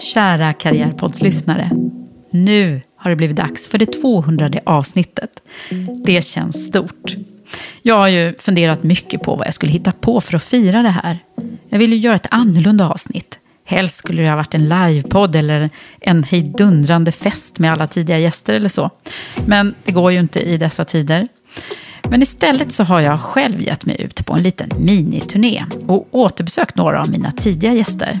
Kära Karriärpoddslyssnare. Nu har det blivit dags för det 200 avsnittet. Det känns stort. Jag har ju funderat mycket på vad jag skulle hitta på för att fira det här. Jag vill ju göra ett annorlunda avsnitt. Helst skulle det ha varit en livepodd eller en hejdundrande fest med alla tidiga gäster eller så. Men det går ju inte i dessa tider. Men istället så har jag själv gett mig ut på en liten miniturné och återbesökt några av mina tidiga gäster.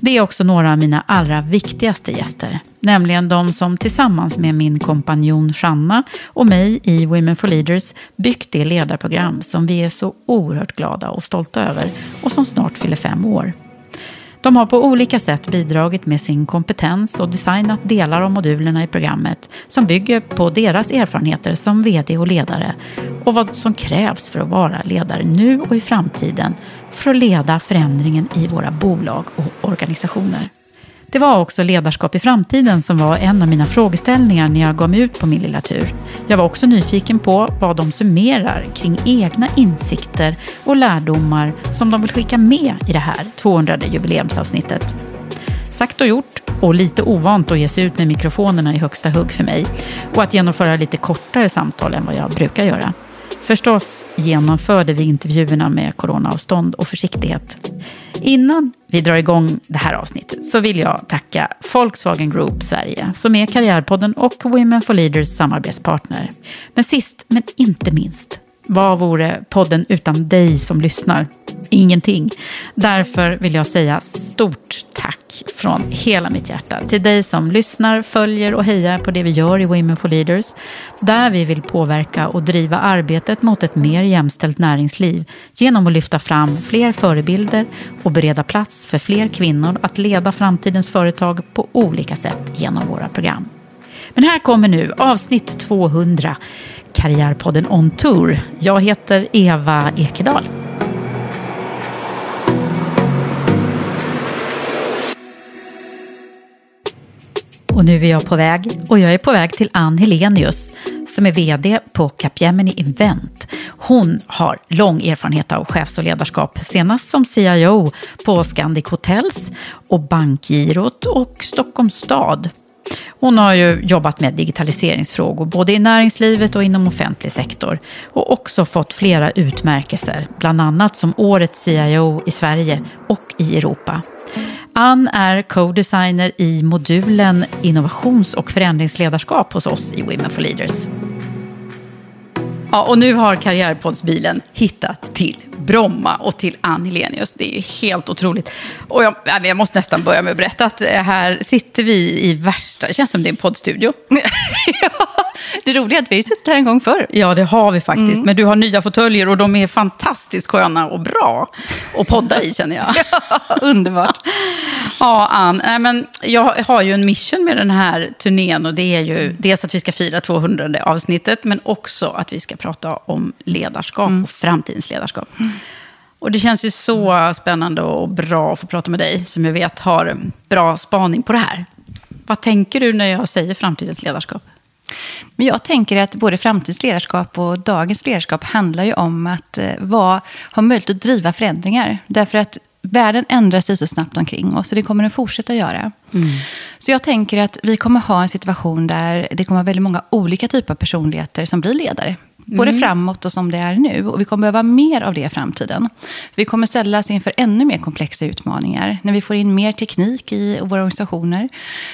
Det är också några av mina allra viktigaste gäster, nämligen de som tillsammans med min kompanjon Shanna och mig i Women for Leaders byggt det ledarprogram som vi är så oerhört glada och stolta över och som snart fyller fem år. De har på olika sätt bidragit med sin kompetens och designat delar av modulerna i programmet som bygger på deras erfarenheter som vd och ledare och vad som krävs för att vara ledare nu och i framtiden för att leda förändringen i våra bolag och organisationer. Det var också ledarskap i framtiden som var en av mina frågeställningar när jag gav mig ut på min lilla tur. Jag var också nyfiken på vad de summerar kring egna insikter och lärdomar som de vill skicka med i det här 200 jubileumsavsnittet. Sagt och gjort och lite ovant att ge sig ut med mikrofonerna i högsta hugg för mig och att genomföra lite kortare samtal än vad jag brukar göra. Förstås genomförde vi intervjuerna med coronaavstånd och försiktighet. Innan vi drar igång det här avsnittet så vill jag tacka Volkswagen Group Sverige som är Karriärpodden och Women for Leaders samarbetspartner. Men sist men inte minst, vad vore podden utan dig som lyssnar? Ingenting. Därför vill jag säga stort tack från hela mitt hjärta till dig som lyssnar, följer och hejar på det vi gör i Women for Leaders. Där vi vill påverka och driva arbetet mot ett mer jämställt näringsliv genom att lyfta fram fler förebilder och bereda plats för fler kvinnor att leda framtidens företag på olika sätt genom våra program. Men här kommer nu avsnitt 200, Karriärpodden On Tour. Jag heter Eva Ekedal. Och nu är jag på väg. Och jag är på väg till Ann Helenius som är vd på Capgemini Invent. Hon har lång erfarenhet av chefs och ledarskap, senast som CIO på Scandic Hotels och Bankgirot och Stockholms stad. Hon har ju jobbat med digitaliseringsfrågor både i näringslivet och inom offentlig sektor och också fått flera utmärkelser, bland annat som årets CIO i Sverige och i Europa. Ann är co-designer i modulen innovations och förändringsledarskap hos oss i Women for Leaders. Ja, och nu har Karriärpoddsbilen hittat till Bromma och till Ann Hellenius. Det är ju helt otroligt. Och jag, äh, jag måste nästan börja med att berätta att äh, här sitter vi i värsta, det känns som det är en poddstudio. ja, det roliga är att vi har suttit här en gång förr. Ja, det har vi faktiskt. Mm. Men du har nya fåtöljer och de är fantastiskt sköna och bra att podda i känner jag. ja, underbart. Ja, Ann. Nej, men jag har ju en mission med den här turnén och det är ju mm. dels att vi ska fira 200 avsnittet men också att vi ska prata om ledarskap mm. och framtidens ledarskap. Mm. Och det känns ju så spännande och bra att få prata med dig, som jag vet har bra spaning på det här. Vad tänker du när jag säger framtidens ledarskap? Men jag tänker att både framtidens ledarskap och dagens ledarskap handlar ju om att eh, vara, ha möjlighet att driva förändringar. Därför att världen ändrar sig så snabbt omkring oss och det kommer den fortsätta göra. Mm. Så jag tänker att vi kommer ha en situation där det kommer vara väldigt många olika typer av personligheter som blir ledare. Både mm. framåt och som det är nu. Och vi kommer behöva mer av det i framtiden. Vi kommer ställas inför ännu mer komplexa utmaningar. När vi får in mer teknik i våra organisationer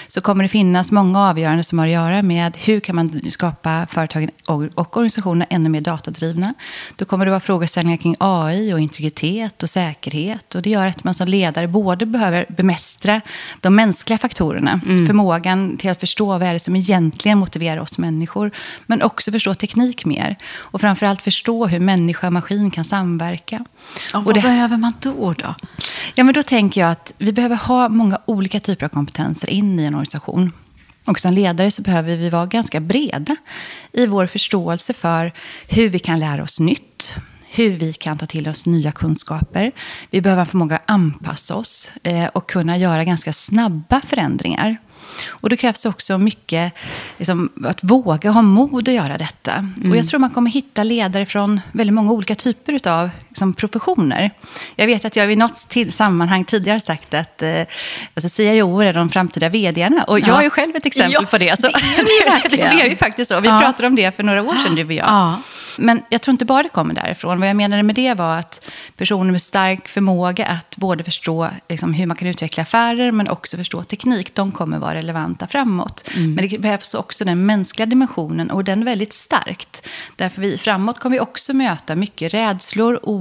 så kommer det finnas många avgöranden som har att göra med hur kan man skapa företagen och organisationerna ännu mer datadrivna. Då kommer det vara frågeställningar kring AI och integritet och säkerhet. Och det gör att man som ledare både behöver bemästra de mänskliga faktorerna, mm. förmågan till att förstå vad är det som egentligen motiverar oss människor, men också förstå teknik mer. Och framförallt förstå hur människa och maskin kan samverka. Och vad det, behöver man då, då? Ja, men då tänker jag att vi behöver ha många olika typer av kompetenser in i en organisation. Och som ledare så behöver vi vara ganska breda i vår förståelse för hur vi kan lära oss nytt, hur vi kan ta till oss nya kunskaper. Vi behöver förmåga att anpassa oss eh, och kunna göra ganska snabba förändringar. Och då krävs det också mycket liksom, att våga ha mod att göra detta. Mm. Och jag tror man kommer hitta ledare från väldigt många olika typer av liksom, professioner. Jag vet att jag i något till, sammanhang tidigare sagt att eh, alltså, CIO är de framtida vdarna. Och jag är ju själv ett exempel ja, på det. Så, det är, det är ju faktiskt så. Vi ja. pratade om det för några år sedan, du och jag. Ja. Men jag tror inte bara det kommer därifrån. Vad jag menade med det var att personer med stark förmåga att både förstå liksom, hur man kan utveckla affärer men också förstå teknik, de kommer vara relevanta framåt. Mm. Men det behövs också den mänskliga dimensionen och den är väldigt starkt. Därför vi framåt kommer vi också möta mycket rädslor, oro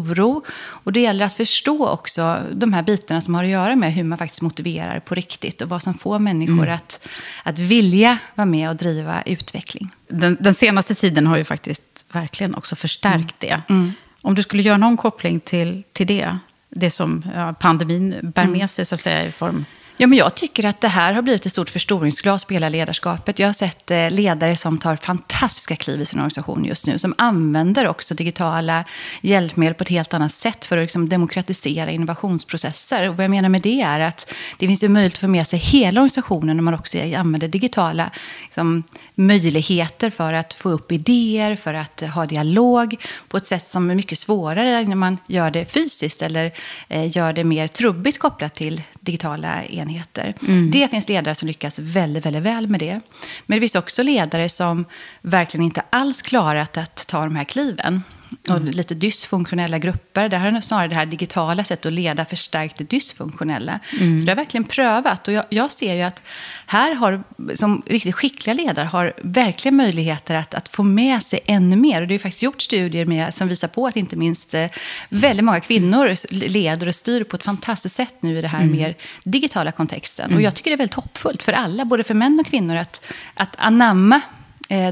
och det gäller att förstå också de här bitarna som har att göra med hur man faktiskt motiverar på riktigt och vad som får människor mm. att, att vilja vara med och driva utveckling. Den, den senaste tiden har ju faktiskt verkligen också förstärkt mm. det. Mm. Om du skulle göra någon koppling till, till det, det som ja, pandemin bär med mm. sig så att säga i form Ja, men jag tycker att det här har blivit ett stort förstoringsglas på hela ledarskapet. Jag har sett eh, ledare som tar fantastiska kliv i sin organisation just nu, som använder också digitala hjälpmedel på ett helt annat sätt för att liksom demokratisera innovationsprocesser. Och vad jag menar med det är att det finns ju möjlighet att få med sig hela organisationen när man också använder digitala liksom, möjligheter för att få upp idéer, för att ha dialog på ett sätt som är mycket svårare när man gör det fysiskt eller eh, gör det mer trubbigt kopplat till digitala enheter. Mm. Det finns ledare som lyckas väldigt, väldigt väl med det. Men det finns också ledare som verkligen inte alls klarat att ta de här kliven och lite dysfunktionella grupper. Där har snarare det här digitala sättet att leda förstärkt det dysfunktionella. Mm. Så det har verkligen prövat. Och jag, jag, ser ju att här har, som riktigt skickliga ledare, har verkligen möjligheter att, att få med sig ännu mer. Och det har faktiskt gjort studier med, som visar på att inte minst eh, väldigt många kvinnor leder och styr på ett fantastiskt sätt nu i den här mm. mer digitala kontexten. Och mm. jag tycker det är väldigt hoppfullt för alla, både för män och kvinnor, att, att anamma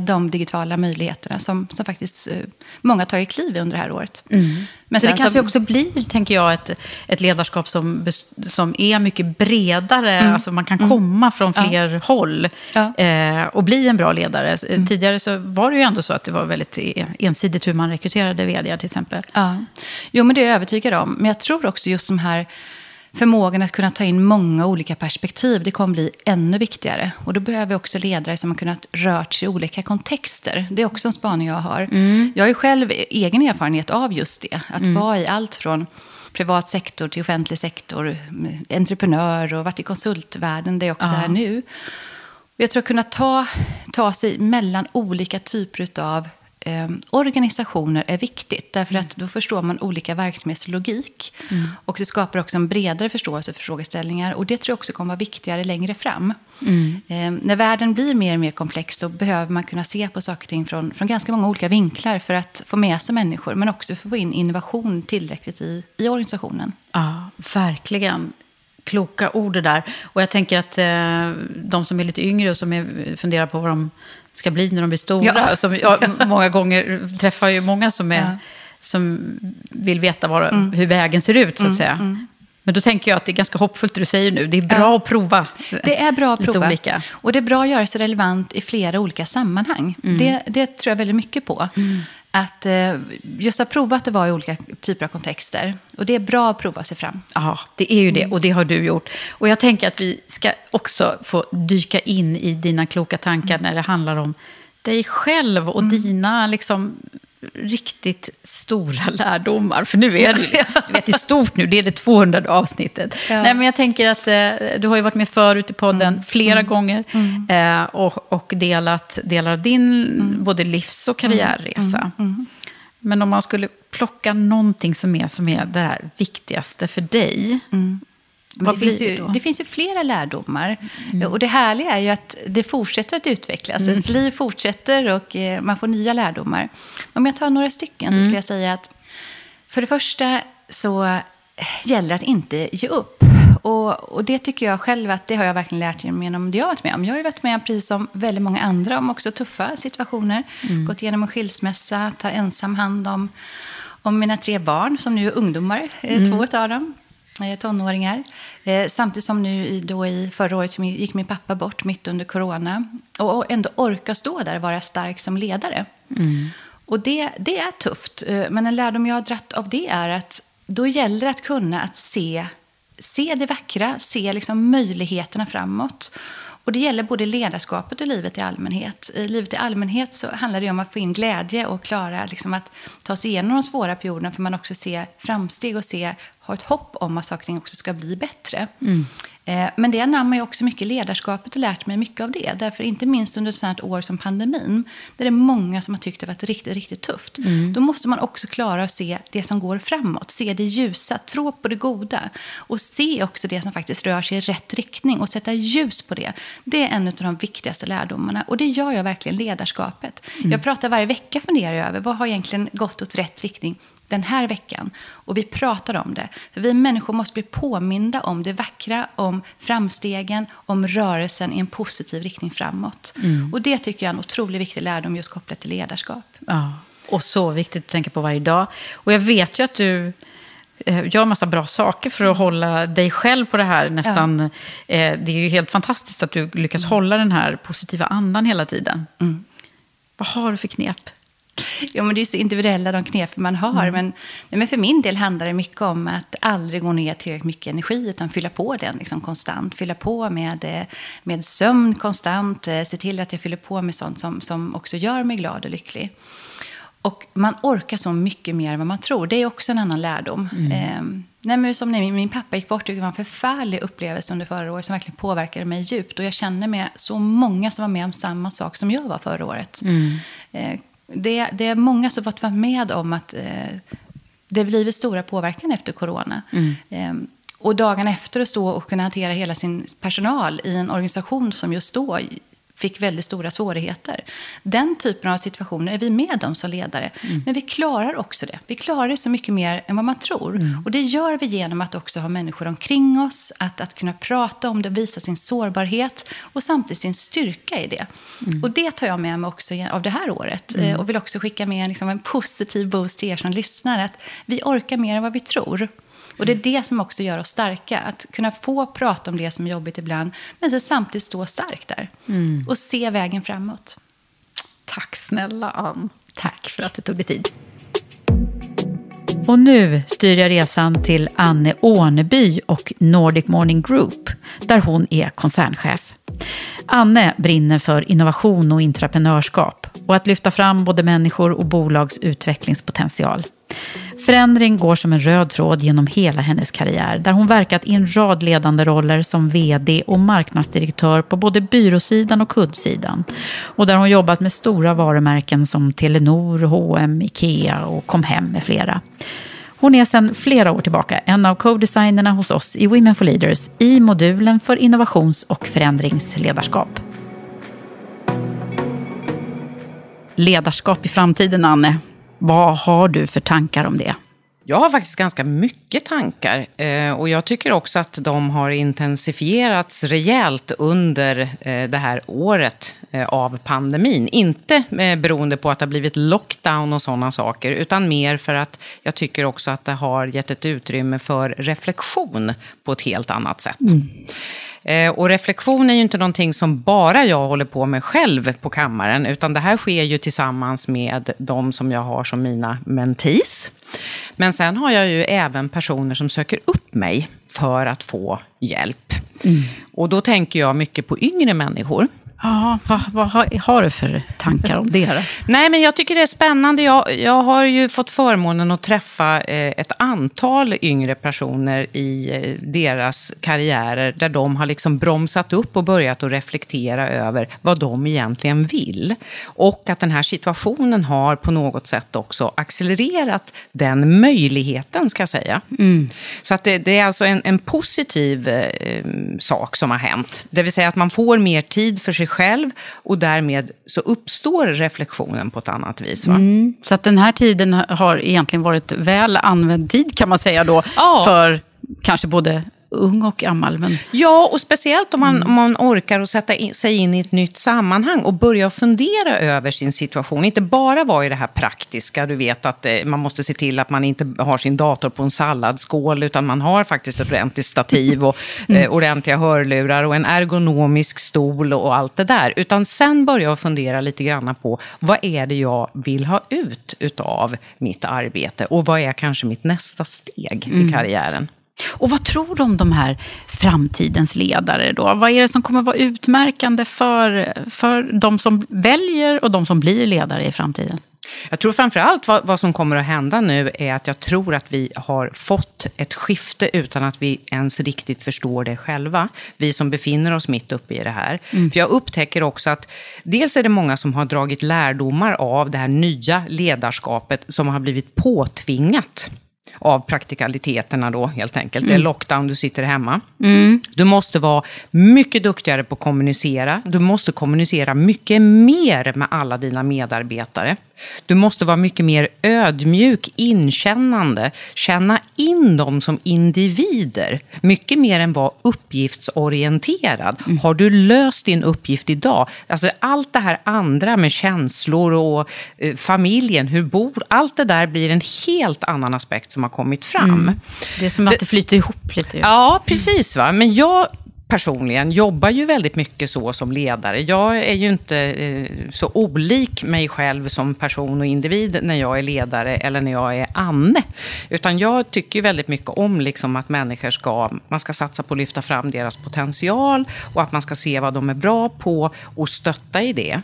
de digitala möjligheterna som, som faktiskt eh, många tagit kliv i under det här året. Mm. Men så det kanske som, också blir, tänker jag, ett, ett ledarskap som, som är mycket bredare. Mm. Alltså man kan mm. komma från fler ja. håll ja. Eh, och bli en bra ledare. Mm. Tidigare så var det ju ändå så att det var väldigt ensidigt hur man rekryterade vd till exempel. Ja. Jo, men det är jag övertygad om. Men jag tror också just de här förmågan att kunna ta in många olika perspektiv, det kommer bli ännu viktigare. Och då behöver vi också ledare som har kunnat rört sig i olika kontexter. Det är också en spaning jag har. Mm. Jag har ju själv egen erfarenhet av just det. Att mm. vara i allt från privat sektor till offentlig sektor, entreprenör och varit i konsultvärlden där jag också ja. är nu. Jag tror att kunna ta, ta sig mellan olika typer av eh, organisationer är viktigt. Därför mm. att då förstår man olika verksamhetslogik. Mm. Och det skapar också en bredare förståelse för frågeställningar. Och det tror jag också kommer vara viktigare längre fram. Mm. Eh, när världen blir mer och mer komplex så behöver man kunna se på saker och ting från, från ganska många olika vinklar för att få med sig människor. Men också för att få in innovation tillräckligt i, i organisationen. Ja, verkligen kloka ord det där. Och jag tänker att eh, de som är lite yngre och som är, funderar på vad de ska bli när de blir stora. Ja. Som, jag många gånger träffar ju många som, är, ja. som vill veta var, mm. hur vägen ser ut, så att mm, säga. Mm. Men då tänker jag att det är ganska hoppfullt det du säger nu. Det är bra ja. att prova. Det är bra att prova. Olika. Och det är bra att göra sig relevant i flera olika sammanhang. Mm. Det, det tror jag väldigt mycket på. Mm att eh, just ha provat att vara i olika typer av kontexter. Och det är bra att prova sig fram. Ja, det är ju det och det har du gjort. Och jag tänker att vi ska också få dyka in i dina kloka tankar när det handlar om dig själv och dina liksom, riktigt stora lärdomar. För nu är det ju, vet, det är stort nu, det är det 200 avsnittet. Ja. Nej, men jag tänker att eh, du har ju varit med förut i podden flera gånger eh, och, och delat delar av din både livs och karriärresa. Men om man skulle plocka någonting som är, som är det här viktigaste för dig, Men det, finns ju, det finns ju flera lärdomar. Och det härliga är ju att det fortsätter att utvecklas. Ens liv fortsätter och eh, man får nya lärdomar. Om jag tar några stycken så skulle jag säga att för det första så eh, gäller det att inte ge upp. Och, och det tycker jag själv att det har jag verkligen lärt mig genom det jag har varit med om. Jag har ju varit med om, precis som väldigt många andra, om också tuffa situationer. Gått igenom en skilsmässa, tar ensam hand om, om mina tre barn, som nu är ungdomar, eh, två av dem tonåringar. Eh, samtidigt som nu då i förra året gick min pappa bort mitt under corona. Och, och ändå orka stå där och vara stark som ledare. Och det, det är tufft. Eh, men en lärdom jag har dratt av det är att då gäller det att kunna att se, se det vackra, se liksom möjligheterna framåt. Och det gäller både ledarskapet och livet i allmänhet. I livet i allmänhet så handlar det om att få in glädje och klara liksom att ta sig igenom de svåra perioderna för man också ser framsteg och ser, har ett hopp om att saker och ting också ska bli bättre. Eh, Men det anammar ju också mycket ledarskapet och lärt mig mycket av det. Därför inte minst under ett sånt här år som pandemin, där det är många som har tyckt det varit riktigt, riktigt tufft. Då måste man också klara att se det som går framåt, se det ljusa, tro på det goda och se också det som faktiskt rör sig i rätt riktning och sätta ljus på det. Det är en av de viktigaste lärdomarna och det gör jag verkligen ledarskapet. Jag pratar varje vecka funderar jag över vad har egentligen gått åt rätt riktning den här veckan. Och vi pratar om det. För vi människor måste bli påminda om det vackra, om framstegen, om rörelsen i en positiv riktning framåt. Och det tycker jag är en otroligt viktig lärdom just kopplat till ledarskap. Ja, och så viktigt att tänka på varje dag. Och jag vet ju att du eh, gör massa bra saker för att hålla dig själv på det här nästan. Eh, det är ju helt fantastiskt att du lyckas hålla den här positiva andan hela tiden. Vad har du för knep? Ja, men det är så individuella de knep man har. Men, nej, men för min del handlar det mycket om att aldrig gå ner tillräckligt mycket energi utan fylla på den liksom konstant. Fylla på med, eh, med sömn konstant. eh, Se till att jag fyller på med sånt som, som också gör mig glad och lycklig. Och man orkar så mycket mer än vad man tror. Det är också en annan lärdom. Eh, nej, men som när min, pappa gick bort, det var en förfärlig upplevelse under förra året som verkligen påverkade mig djupt. Och jag känner med så många som var med om samma sak som jag var förra året. Eh, det, det är många som fått vara med om att eh, det blivit stora påverkan efter corona. Eh, och dagen efter att stå och kunna hantera hela sin personal i en organisation som just då fick väldigt stora svårigheter. Den typen av situationer är vi med om som ledare. Men vi klarar också det. Vi klarar det så mycket mer än vad man tror. Och det gör vi genom att också ha människor omkring oss, att, att kunna prata om det, visa sin sårbarhet och samtidigt sin styrka i det. Och det tar jag med mig också av det här året. Eh, Och vill också skicka med liksom en positiv boost till er som lyssnar. Att vi orkar mer än vad vi tror. Och det är det som också gör oss starka. Att kunna få prata om det som är jobbigt ibland, men sen samtidigt stå stark där. Och se vägen framåt. Tack snälla Ann. Tack för att du tog dig tid. Och nu styr jag resan till Anne Åneby och Nordic Morning Group, där hon är koncernchef. Anne brinner för innovation och entreprenörskap och att lyfta fram både människor och bolags utvecklingspotential. Förändring går som en röd tråd genom hela hennes karriär där hon verkat i en rad ledande roller som vd och marknadsdirektör på både byråsidan och kundsidan. Och där hon jobbat med stora varumärken som Telenor, H&M, Ikea och Comhem med flera. Hon är sedan flera år tillbaka en av co-designerna hos oss i Women for Leaders i modulen för innovations och förändringsledarskap. Ledarskap i framtiden, Anne. Vad har du för tankar om det? Jag har faktiskt ganska mycket tankar eh, och jag tycker också att de har intensifierats rejält under eh, det här året eh, av pandemin. Inte beroende på att det har blivit lockdown och sådana saker, utan mer för att jag tycker också att det har gett ett utrymme för reflektion på ett helt annat sätt. Eh, och reflektion är ju inte någonting som bara jag håller på med själv på kammaren, utan det här sker ju tillsammans med de som jag har som mina mentees. Men sen har jag ju även personer som söker upp mig för att få hjälp. Mm. Och då tänker jag mycket på yngre människor. Ja, vad, vad har, har, du för tankar om det? Nej, men jag tycker det är spännande. Jag, jag har ju fått förmånen att träffa eh, ett antal yngre personer i eh, deras karriärer där de har liksom bromsat upp och börjat att reflektera över vad de egentligen vill. Och att den här situationen har på något sätt också accelererat den möjligheten, ska jag säga. Mm. Så att det, det, är alltså en, en positiv eh, sak som har hänt. Det vill säga att man får mer tid för sig sig själv och därmed så uppstår reflektionen på ett annat vis. Mm, så att den här tiden har egentligen varit väl använd tid kan man säga då, ja. för kanske både ung och gammal. Men... Ja, och speciellt om man, mm. om man orkar att sätta in, sig in i ett nytt sammanhang och börja fundera över sin situation. Inte bara vara i det här praktiska, du vet att eh, man måste se till att man inte har sin dator på en salladsskål, utan man har faktiskt ett ordentligt stativ och mm. eh, ordentliga hörlurar och en ergonomisk stol och allt det där. Utan sen börja fundera lite grann på vad är det jag vill ha ut utav mitt arbete och vad är kanske mitt nästa steg mm. i karriären. Och vad tror du om de här framtidens ledare då? Vad är det som kommer vara utmärkande för, för de som väljer och de som blir ledare i framtiden? Jag tror framför allt vad, vad, som kommer att hända nu är att jag tror att vi har fått ett skifte utan att vi ens riktigt förstår det själva. Vi som befinner oss mitt uppe i det här. Mm. För jag upptäcker också att dels är det många som har dragit lärdomar av det här nya ledarskapet som har blivit påtvingat av praktikaliteterna då helt enkelt. Mm. Det är mm. lockdown, du sitter hemma. Mm. Du måste vara mycket duktigare på att kommunicera. Du måste kommunicera mycket mer med alla dina medarbetare. Du måste vara mycket mer ödmjuk, inkännande, känna in dem som individer. Mycket mer än vara uppgiftsorienterad. Mm. Har du löst din uppgift idag? Alltså allt det här andra med känslor och eh, familjen, hur bor, allt det där blir en helt annan aspekt som har kommit fram. Mm. Det är som att det, det flyter ihop lite. Ja, precis. Va? Men jag personligen jobbar ju väldigt mycket så som ledare. Jag är ju inte eh, så olik mig själv som person och individ när jag är ledare eller när jag är Anne. Utan jag tycker väldigt mycket om liksom att människor ska, man ska satsa på att lyfta fram deras potential och att man ska se vad de är bra på och stötta i det.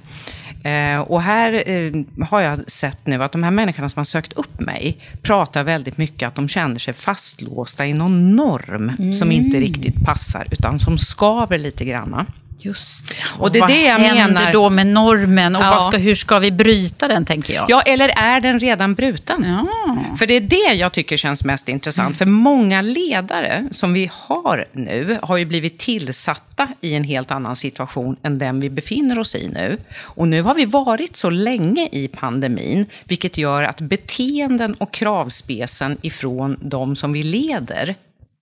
Eh, och här eh, har jag sett nu att de här människorna som har sökt upp mig pratar väldigt mycket att de känner sig fastlåsta i någon norm mm. som inte riktigt passar, utan som skaver lite granna. Just det. Och, det är vad det jag händer menar. då med normen och ja. ska, hur ska vi bryta den, tänker jag? Ja, eller är den redan bruten? Ja. För det är det jag tycker känns mest intressant. Mm. För många ledare som vi har nu har ju blivit tillsatta i en helt annan situation än den vi befinner oss i nu. Och nu har vi varit så länge i pandemin, vilket gör att beteenden och kravspecen ifrån de som vi leder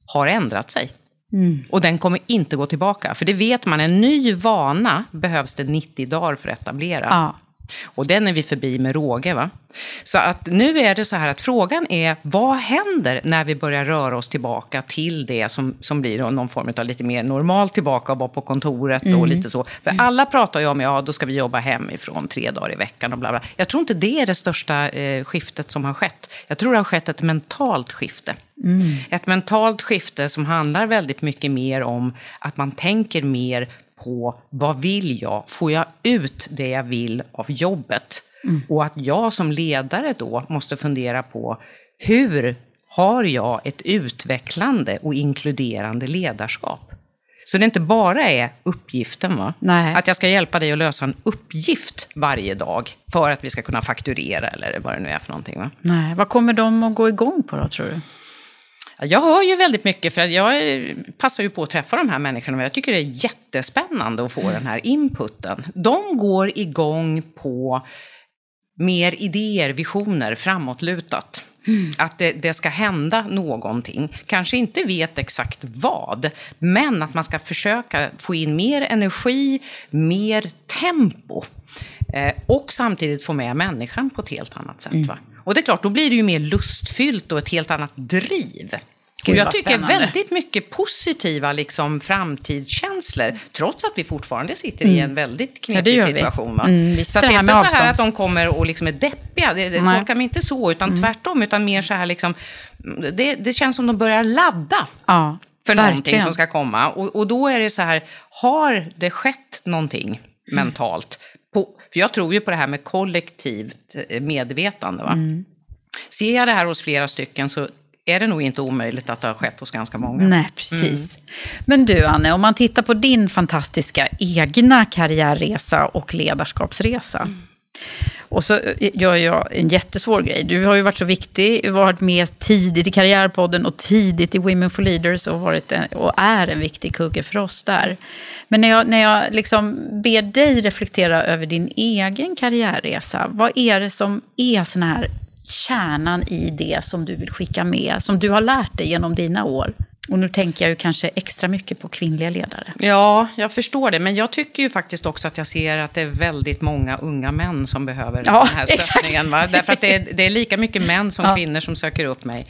har ändrat sig. Mm. Och den kommer inte gå tillbaka. För det vet man, en ny vana behövs det 90 dagar för att etablera. Ja. Och den är vi förbi med råge. Va? Så att nu är det så här att frågan är, vad händer när vi börjar röra oss tillbaka till det som, som blir någon form av lite mer normalt tillbaka och vara på kontoret mm. och lite så. För alla pratar ju om, ja då ska vi jobba hemifrån tre dagar i veckan och bla bla. Jag tror inte det är det största eh, skiftet som har skett. Jag tror det har skett ett mentalt skifte. Mm. Ett mentalt skifte som handlar väldigt mycket mer om att man tänker mer på vad vill jag? Får jag ut det jag vill av jobbet? Mm. Och att jag som ledare då måste fundera på hur har jag ett utvecklande och inkluderande ledarskap? Så det inte bara är uppgiften, va? Nej. att jag ska hjälpa dig att lösa en uppgift varje dag för att vi ska kunna fakturera eller vad det nu är för någonting. Va? Nej. Vad kommer de att gå igång på då, tror du? Jag hör ju väldigt mycket, för jag passar ju på att träffa de här människorna och jag tycker det är jättespännande att få den här inputen. De går igång på mer idéer, visioner, framåtlutat. Mm. Att det, det, ska hända någonting. Kanske inte vet exakt vad, men att man ska försöka få in mer energi, mer tempo. Eh, och samtidigt få med människan på ett helt annat sätt. Mm. Och det är klart, då blir det ju mer lustfyllt och ett helt annat driv. Gud, och jag tycker spännande. väldigt mycket positiva liksom, framtidskänslor, trots att vi fortfarande sitter i en väldigt Ja, knepig vi. situation. Va? Mm, visst, så det det är inte med så avstånd. här att de kommer och liksom är deppiga, det, det Nej. tolkar mig inte så, utan tvärtom, utan mer så här liksom, det, det känns som de börjar ladda Ja, för verkligen. någonting som ska komma. Och, och då är det så här, har det skett någonting Mm. mentalt? För jag tror ju på det här med kollektivt eh, medvetande. Va? Mm. Ser jag det här hos flera stycken så är det nog inte omöjligt att det har skett hos ganska många. Nej, precis. Men du, Anne, om man tittar på din fantastiska egna karriärresa och ledarskapsresa. Och så eh, gör jag en jättesvår grej. Du har ju varit så viktig, varit med tidigt i Karriärpodden och tidigt i Women for Leaders och, varit en, och är en viktig kugge för oss där. Men när jag, när jag liksom ber dig reflektera över din egen karriärresa, vad är det som är sån här kärnan i det som du vill skicka med, som du har lärt dig genom dina år? Och nu tänker jag ju kanske extra mycket på kvinnliga ledare. Ja, jag förstår det. Men jag tycker ju faktiskt också att jag ser att det är väldigt många unga män som behöver Ja, den här exakt. stöttningen. Va? Därför att det är, det är lika mycket män som Ja. kvinnor som söker upp mig.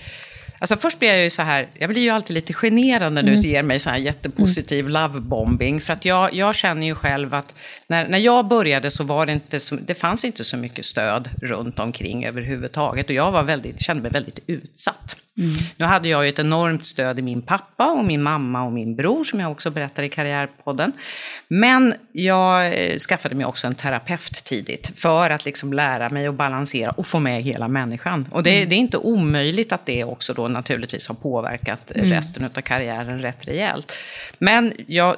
Alltså först blir jag ju så här, jag blir ju alltid lite generad när du Mm. ger mig så här jättepositiv lovebombing. För att jag, jag känner ju själv att när, när jag började så var det inte så, det fanns inte så mycket stöd runt omkring överhuvudtaget. Och jag var väldigt, kände mig väldigt utsatt. Nu hade jag ju ett enormt stöd i min pappa och min mamma och min bror som jag också berättar i Karriärpodden. Men jag eh, skaffade mig också en terapeut tidigt för att liksom lära mig att balansera och få med hela människan. Och det, det är inte omöjligt att det också då naturligtvis har påverkat eh, resten av karriären rätt rejält. Men jag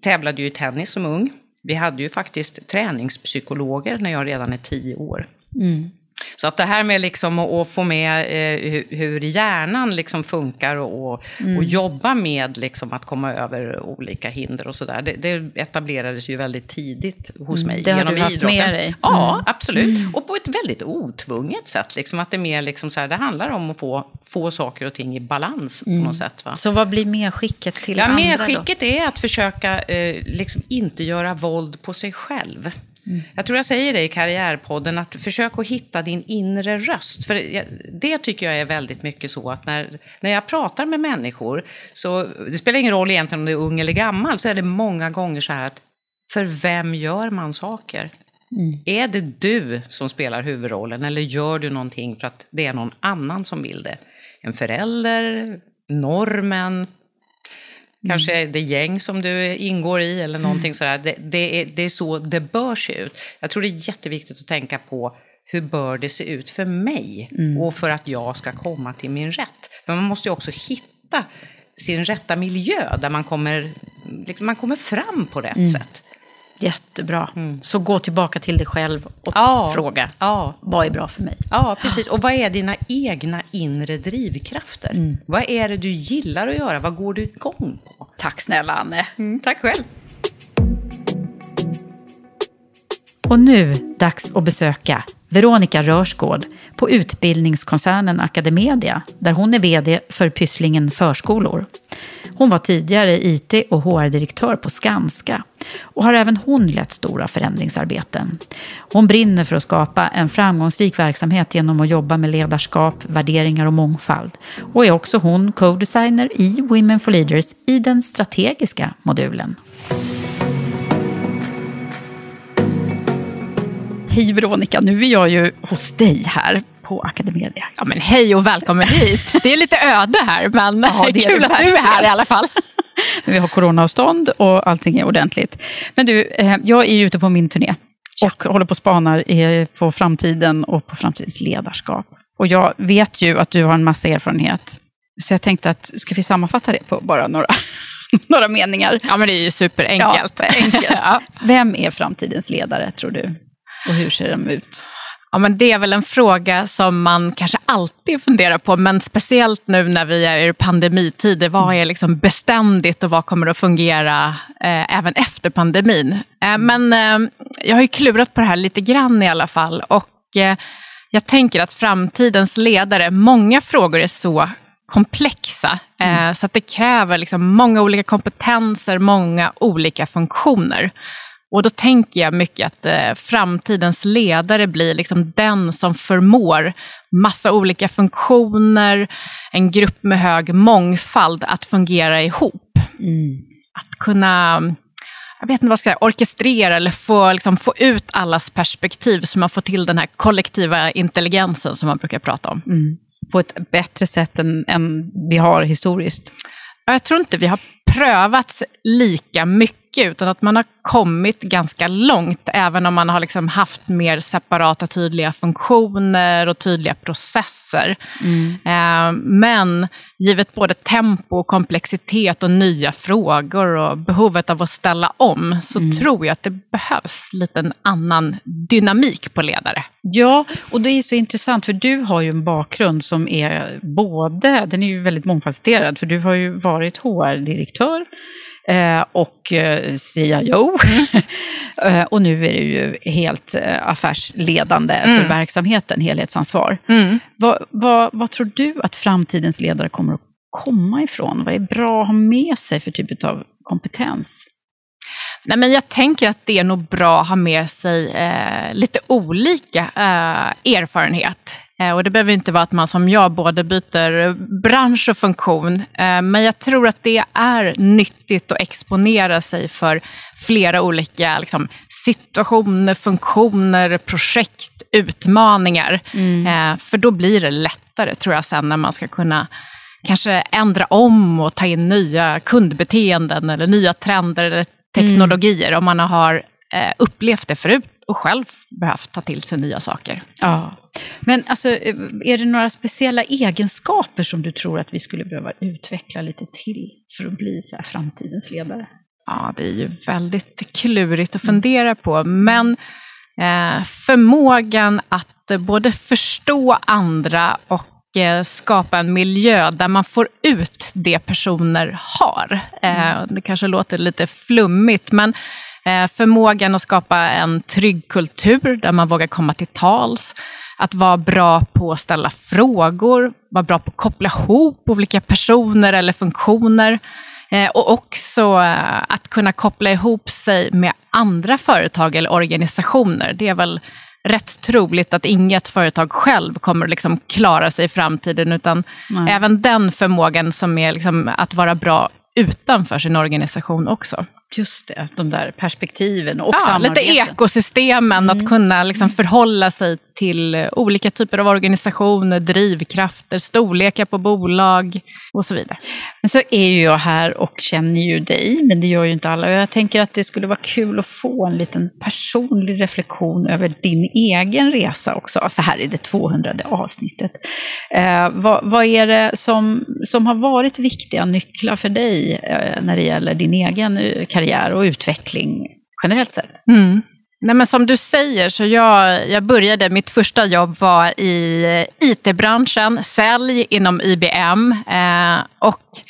tävlade ju i tennis som ung. Vi hade ju faktiskt träningspsykologer när jag redan är tio år. Så att det här med liksom att, få med eh, hur, hjärnan liksom funkar och, och, och jobba med liksom att komma över olika hinder och sådär, det, det etablerades ju väldigt tidigt hos mig det har genom du haft idrotten. med dig. Ja, absolut. Och på ett väldigt otvunget sätt. Liksom, att det, mer liksom så här, det handlar om att få, få saker och ting i balans på något sätt. Va? Så vad blir medskicket till Ja, andra medskicket är att försöka eh, liksom inte göra våld på sig själv. Jag tror jag säger det i Karriärpodden, att försök att hitta din inre röst. För det tycker jag är väldigt mycket så att när, när jag pratar med människor, så det spelar ingen roll egentligen om det är ung eller gammal, så är det många gånger så här att för vem gör man saker? Är det du som spelar huvudrollen eller gör du någonting för att det är någon annan som vill det? En förälder, normen, Kanske det gäng som du ingår i eller någonting sådär. Det, det, är, det är så det bör se ut. Jag tror det är jätteviktigt att tänka på hur bör det se ut för mig och för att jag ska komma till min rätt. Men man måste ju också hitta sin rätta miljö där man kommer, liksom, man kommer fram på rätt sätt. Jättebra. Så gå tillbaka till dig själv och Ja. fråga, Ja. vad är bra för mig? Ja, precis. Och vad är dina egna inre drivkrafter? Vad är det du gillar att göra? Vad går du igång på? Tack snälla Anne. tack själv. Och nu dags att besöka Veronica Rörsgård på utbildningskoncernen Academedia, där hon är vd för Pysslingen Förskolor. Hon var tidigare IT och HR-direktör på Skanska och har även hon lett stora förändringsarbeten. Hon brinner för att skapa en framgångsrik verksamhet genom att jobba med ledarskap, värderingar och mångfald. Och är också hon co-designer i Women for Leaders i den strategiska modulen. Hej Veronica, nu är jag ju hos dig här på Academedia. Ja, men hej och välkommen hit. Det är lite öde här, men Ja, det kul att du är här i alla fall. Men vi har coronaavstånd och allting är ordentligt. Men du, eh, jag är ute på min turné och håller på och spanar på framtiden och på framtidens ledarskap. Och jag vet ju att du har en massa erfarenhet. Så jag tänkte att, ska vi sammanfatta det på bara några, några meningar? Ja, men det är ju superenkelt. Ja, enkelt. Vem är framtidens ledare, tror du? Och hur ser de ut? Ja, men det är väl en fråga som man kanske alltid funderar på, men speciellt nu när vi är i pandemitider. Vad är liksom beständigt och vad kommer att fungera eh, även efter pandemin? Eh, men eh, jag har ju klurat på det här lite grann i alla fall. Och eh, jag tänker att framtidens ledare, många frågor är så komplexa, eh, så att det kräver liksom många olika kompetenser, många olika funktioner. Och då tänker jag mycket att eh, framtidens ledare blir liksom den som förmår massa olika funktioner, en grupp med hög mångfald att fungera ihop. Mm. Att kunna jag vet inte vad jag ska säga, orkestrera eller få, liksom, få ut allas perspektiv så man får till den här kollektiva intelligensen som man brukar prata om. Mm. På ett bättre sätt än, än vi har historiskt. Jag tror inte vi har prövats lika mycket, utan att man har kommit ganska långt, även om man har liksom haft mer separata tydliga funktioner och tydliga processer. Mm. Eh, men givet både tempo, och komplexitet och nya frågor och behovet av att ställa om, så Mm. tror jag att det behövs lite en annan dynamik på ledare. Ja, och det är så intressant för du har ju en bakgrund som är både, den är ju väldigt mångfacetterad, för du har ju varit HR-direktör och eh, CIO. Eh, och nu är du ju helt eh, affärsledande för Mm. verksamheten, helhetsansvar. Vad, vad, vad tror du att framtidens ledare kommer att komma ifrån? Vad är bra att ha med sig för typ av kompetens? Nej, men jag tänker att det är nog bra att ha med sig eh, lite olika eh, erfarenhet. Eh, och det behöver inte vara att man som jag både byter bransch och funktion. Eh, men jag tror att det är nyttigt att exponera sig för flera olika liksom, situationer, funktioner, projekt, utmaningar. Eh, för då blir det lättare, tror jag, sen när man ska kunna kanske ändra om och ta in nya kundbeteenden eller nya trender eller teknologier om man har upplevt det förut och själv behövt ta till sig nya saker. Ja. Men alltså, eh, är det några speciella egenskaper som du tror att vi skulle behöva utveckla lite till för att bli så framtidens ledare? Ja, det är ju väldigt klurigt att fundera på, men eh, förmågan att både förstå andra och eh, skapa en miljö där man får ut det personer har. Eh, det kanske låter lite flummigt, men förmågan att skapa en trygg kultur där man vågar komma till tals, att vara bra på att ställa frågor, vara bra på att koppla ihop olika personer eller funktioner. Eh, och också eh, att kunna koppla ihop sig med andra företag eller organisationer. Det är väl rätt troligt att inget företag själv kommer att liksom klara sig i framtiden, utan Nej. även den förmågan som är liksom att vara bra utanför sin organisation också. Just det, de där perspektiven och Ja, samarbeten. lite ekosystemen, att kunna liksom förhålla sig till eh, olika typer av organisationer, drivkrafter, storlekar på bolag och så vidare. Men så är ju jag här och känner ju dig, men det gör ju inte alla. Och jag tänker att det skulle vara kul att få en liten personlig reflektion över din egen resa också, så här i det 200 avsnittet. Eh, vad, vad är det som, som har varit viktiga nycklar för dig eh, när det gäller din egen eh, karriär och utveckling generellt sett? Mm. Nej, men som du säger, så jag, jag började, mitt första jobb var i eh, IT-branschen, sälj inom IBM. Eh, och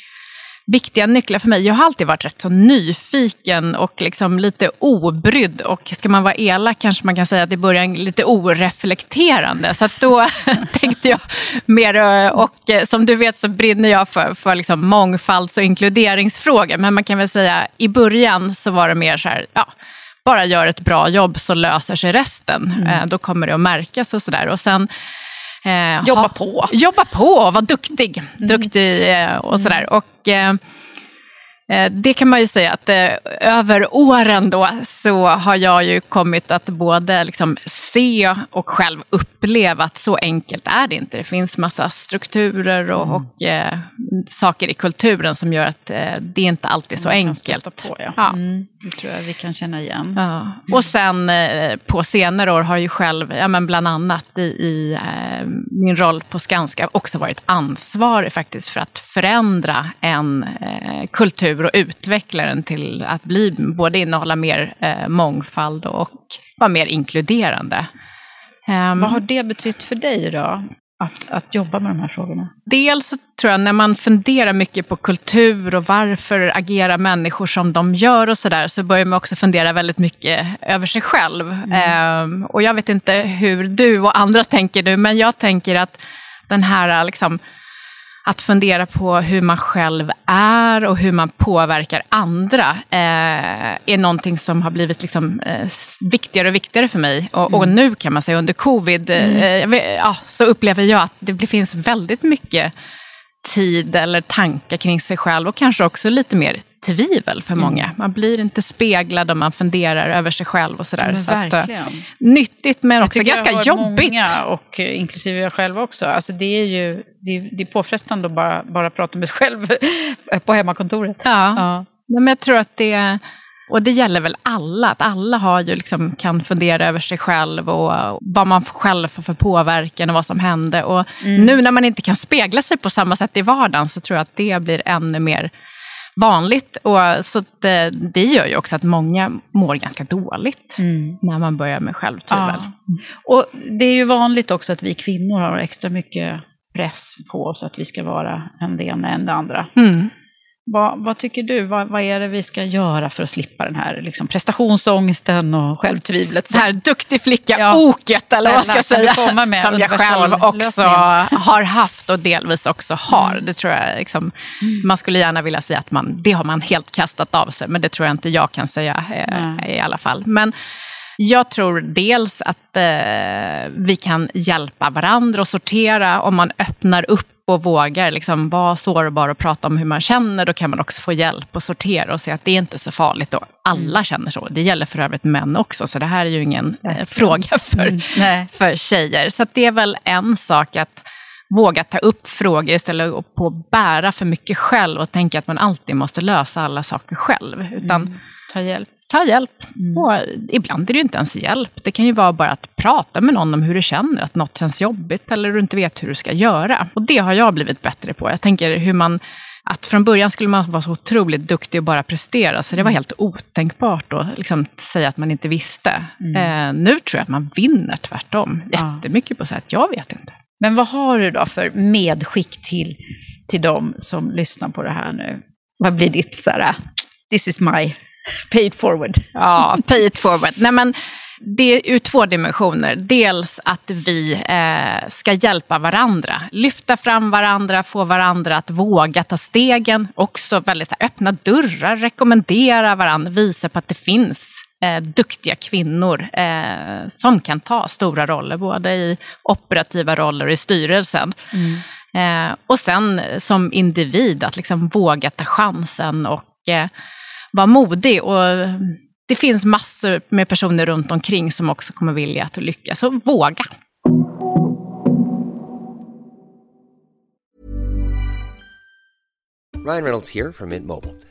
viktiga nycklar för mig, jag har alltid varit rätt så nyfiken och liksom lite obrydd. Och ska man vara elak kanske man kan säga att i början lite oreflekterande. Så att då tänkte jag mer, eh, och eh, som du vet så brinner jag för, för liksom mångfalds och inkluderingsfrågor. Men man kan väl säga i början så var det mer så här, ja, bara gör ett bra jobb så löser sig resten. Eh, då kommer det att märkas och sådär. Och sen eh, Jobba ha- på. Jobba på och vara duktig. duktig eh, och sådär. Och, eh, eh, det kan man ju säga att eh, över åren då så har jag ju kommit att både liksom se och själv uppleva att så enkelt är det inte. Det finns massa strukturer och, och eh, saker i kulturen som gör att eh, det inte alltid är så enkelt. på, ja. Ja. Mm, det tror jag vi kan känna igen. Ja. Och sen eh, på senare år har ju själv, ja, men bland annat i, i eh, min roll på Skanska, också varit ansvarig faktiskt för att förändra en eh, kultur och utveckla den till att bli, både innehålla mer eh, mångfald och vara mer inkluderande. Ehm, Vad har det betytt för dig då? Att, att jobba med de här frågorna? Dels så tror jag när man funderar mycket på kultur och varför agerar människor som de gör och sådär, så börjar man också fundera väldigt mycket över sig själv. Ehm, och jag vet inte hur du och andra tänker nu, men jag tänker att den här liksom, att fundera på hur man själv är och hur man påverkar andra eh, är någonting som har blivit liksom, eh, viktigare och viktigare för mig. Och, mm. och, nu kan man säga under covid mm. eh, ja, så upplever jag att det finns väldigt mycket tid eller tankar kring sig själv och kanske också lite mer tvivel för många. Mm. Man blir inte speglad om man funderar över sig själv och sådär. Men så verkligen. Att, nyttigt men också ganska jag jobbigt. Många, och inklusive jag själv också. Alltså det är ju det är, det är påfrestande att bara, bara prata med sig själv på hemmakontoret. Ja, ja. men jag tror att det och det gäller väl alla, att alla har ju liksom, kan fundera över sig själv och vad man själv får för påverkan och vad som hände. Och mm. nu när man inte kan spegla sig på samma sätt i vardagen så tror jag att det blir ännu mer vanligt. Och, så det, det gör ju också att många mår ganska dåligt mm. när man börjar med självtvivel. Ja. Och det är ju vanligt också att vi kvinnor har extra mycket press på oss att vi ska vara en det ena än det andra. Mm. Vad, vad, tycker du? Vad, vad, är det vi ska göra för att slippa den här liksom, prestationsångesten och självtvivlet? Det här duktig flicka-oket, ja. eller vad ska jag säga, som jag själv också har haft och delvis också har. Mm. Det tror jag, liksom, mm. Man skulle gärna vilja säga att man, det har man helt kastat av sig, men det tror jag inte jag kan säga eh, i alla fall. Men jag tror dels att eh, vi kan hjälpa varandra och sortera om man öppnar upp och vågar liksom vara sårbar och prata om hur man känner, då kan man också få hjälp att sortera och se att det är inte så farligt. Och alla mm. känner så. Det gäller för övrigt män också, så det här är ju ingen eh, fråga för, mm. för tjejer. Så det är väl en sak att våga ta upp frågor istället för att bära för mycket själv och tänka att man alltid måste lösa alla saker själv. Utan mm. Ta hjälp ta hjälp. Mm. Och ibland är det ju inte ens hjälp. Det kan ju vara bara att prata med någon om hur du känner, att något känns jobbigt eller du inte vet hur du ska göra. Och det har jag blivit bättre på. Jag tänker hur man att från början skulle man vara så otroligt duktig och bara prestera, så det var mm. helt otänkbart att liksom säga att man inte visste. Mm. Eh, nu tror jag att man vinner tvärtom jättemycket på att säga att jag vet inte. Men vad har du då för medskick till, till de som lyssnar på det här nu? Vad blir ditt så här, this is my Pay it forward. Ja, pay it forward. Nej, men det är ur två dimensioner. Dels att vi eh, ska hjälpa varandra, lyfta fram varandra, få varandra att våga ta stegen. Också väldigt här, öppna dörrar, rekommendera varandra, visa på att det finns eh, duktiga kvinnor eh, som kan ta stora roller, både i operativa roller och i styrelsen. Mm. Eh, och sen som individ, att liksom våga ta chansen och eh, vara modig. Och mm, det finns massor med personer runt omkring som också kommer vilja att lyckas. Så våga. Ryan Reynolds här från Mint Mobile.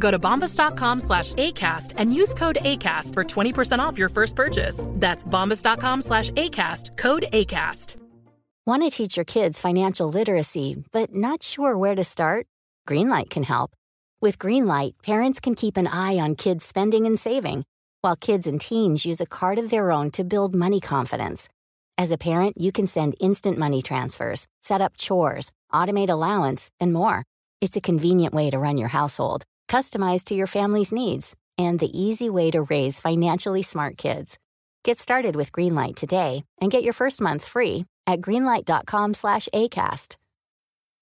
Go to bombas.com slash ACAST and use code ACAST for 20% off your first purchase. That's bombas.com slash ACAST, code ACAST. Want to teach your kids financial literacy, but not sure where to start? Greenlight can help. With Greenlight, parents can keep an eye on kids' spending and saving, while kids and teens use a card of their own to build money confidence. As a parent, you can send instant money transfers, set up chores, automate allowance, and more. It's a convenient way to run your household customized to your family's needs, and the easy way to raise financially smart kids. Get started with Greenlight today and get your first month free at greenlight.com slash ACAST.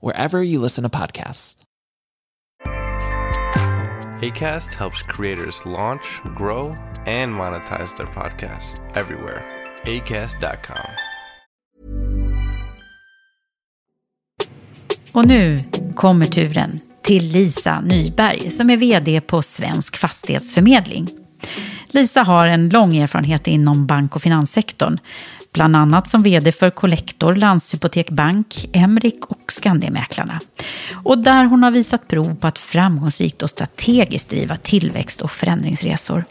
wherever you listen to podcasts. ACAST helps creators launch, grow, and monetize their podcasts everywhere. ACAST.com. Och nu kommer turen till Lisa Nyberg som är vd på Svensk Fastighetsförmedling. Lisa har en lång erfarenhet inom bank och finanssektorn. Bland annat som vd för Collector, Landshypotek Bank, Emrik och Skandiamäklarna. Och där hon har visat prov på att framgångsrikt och strategiskt driva tillväxt och förändringsresor.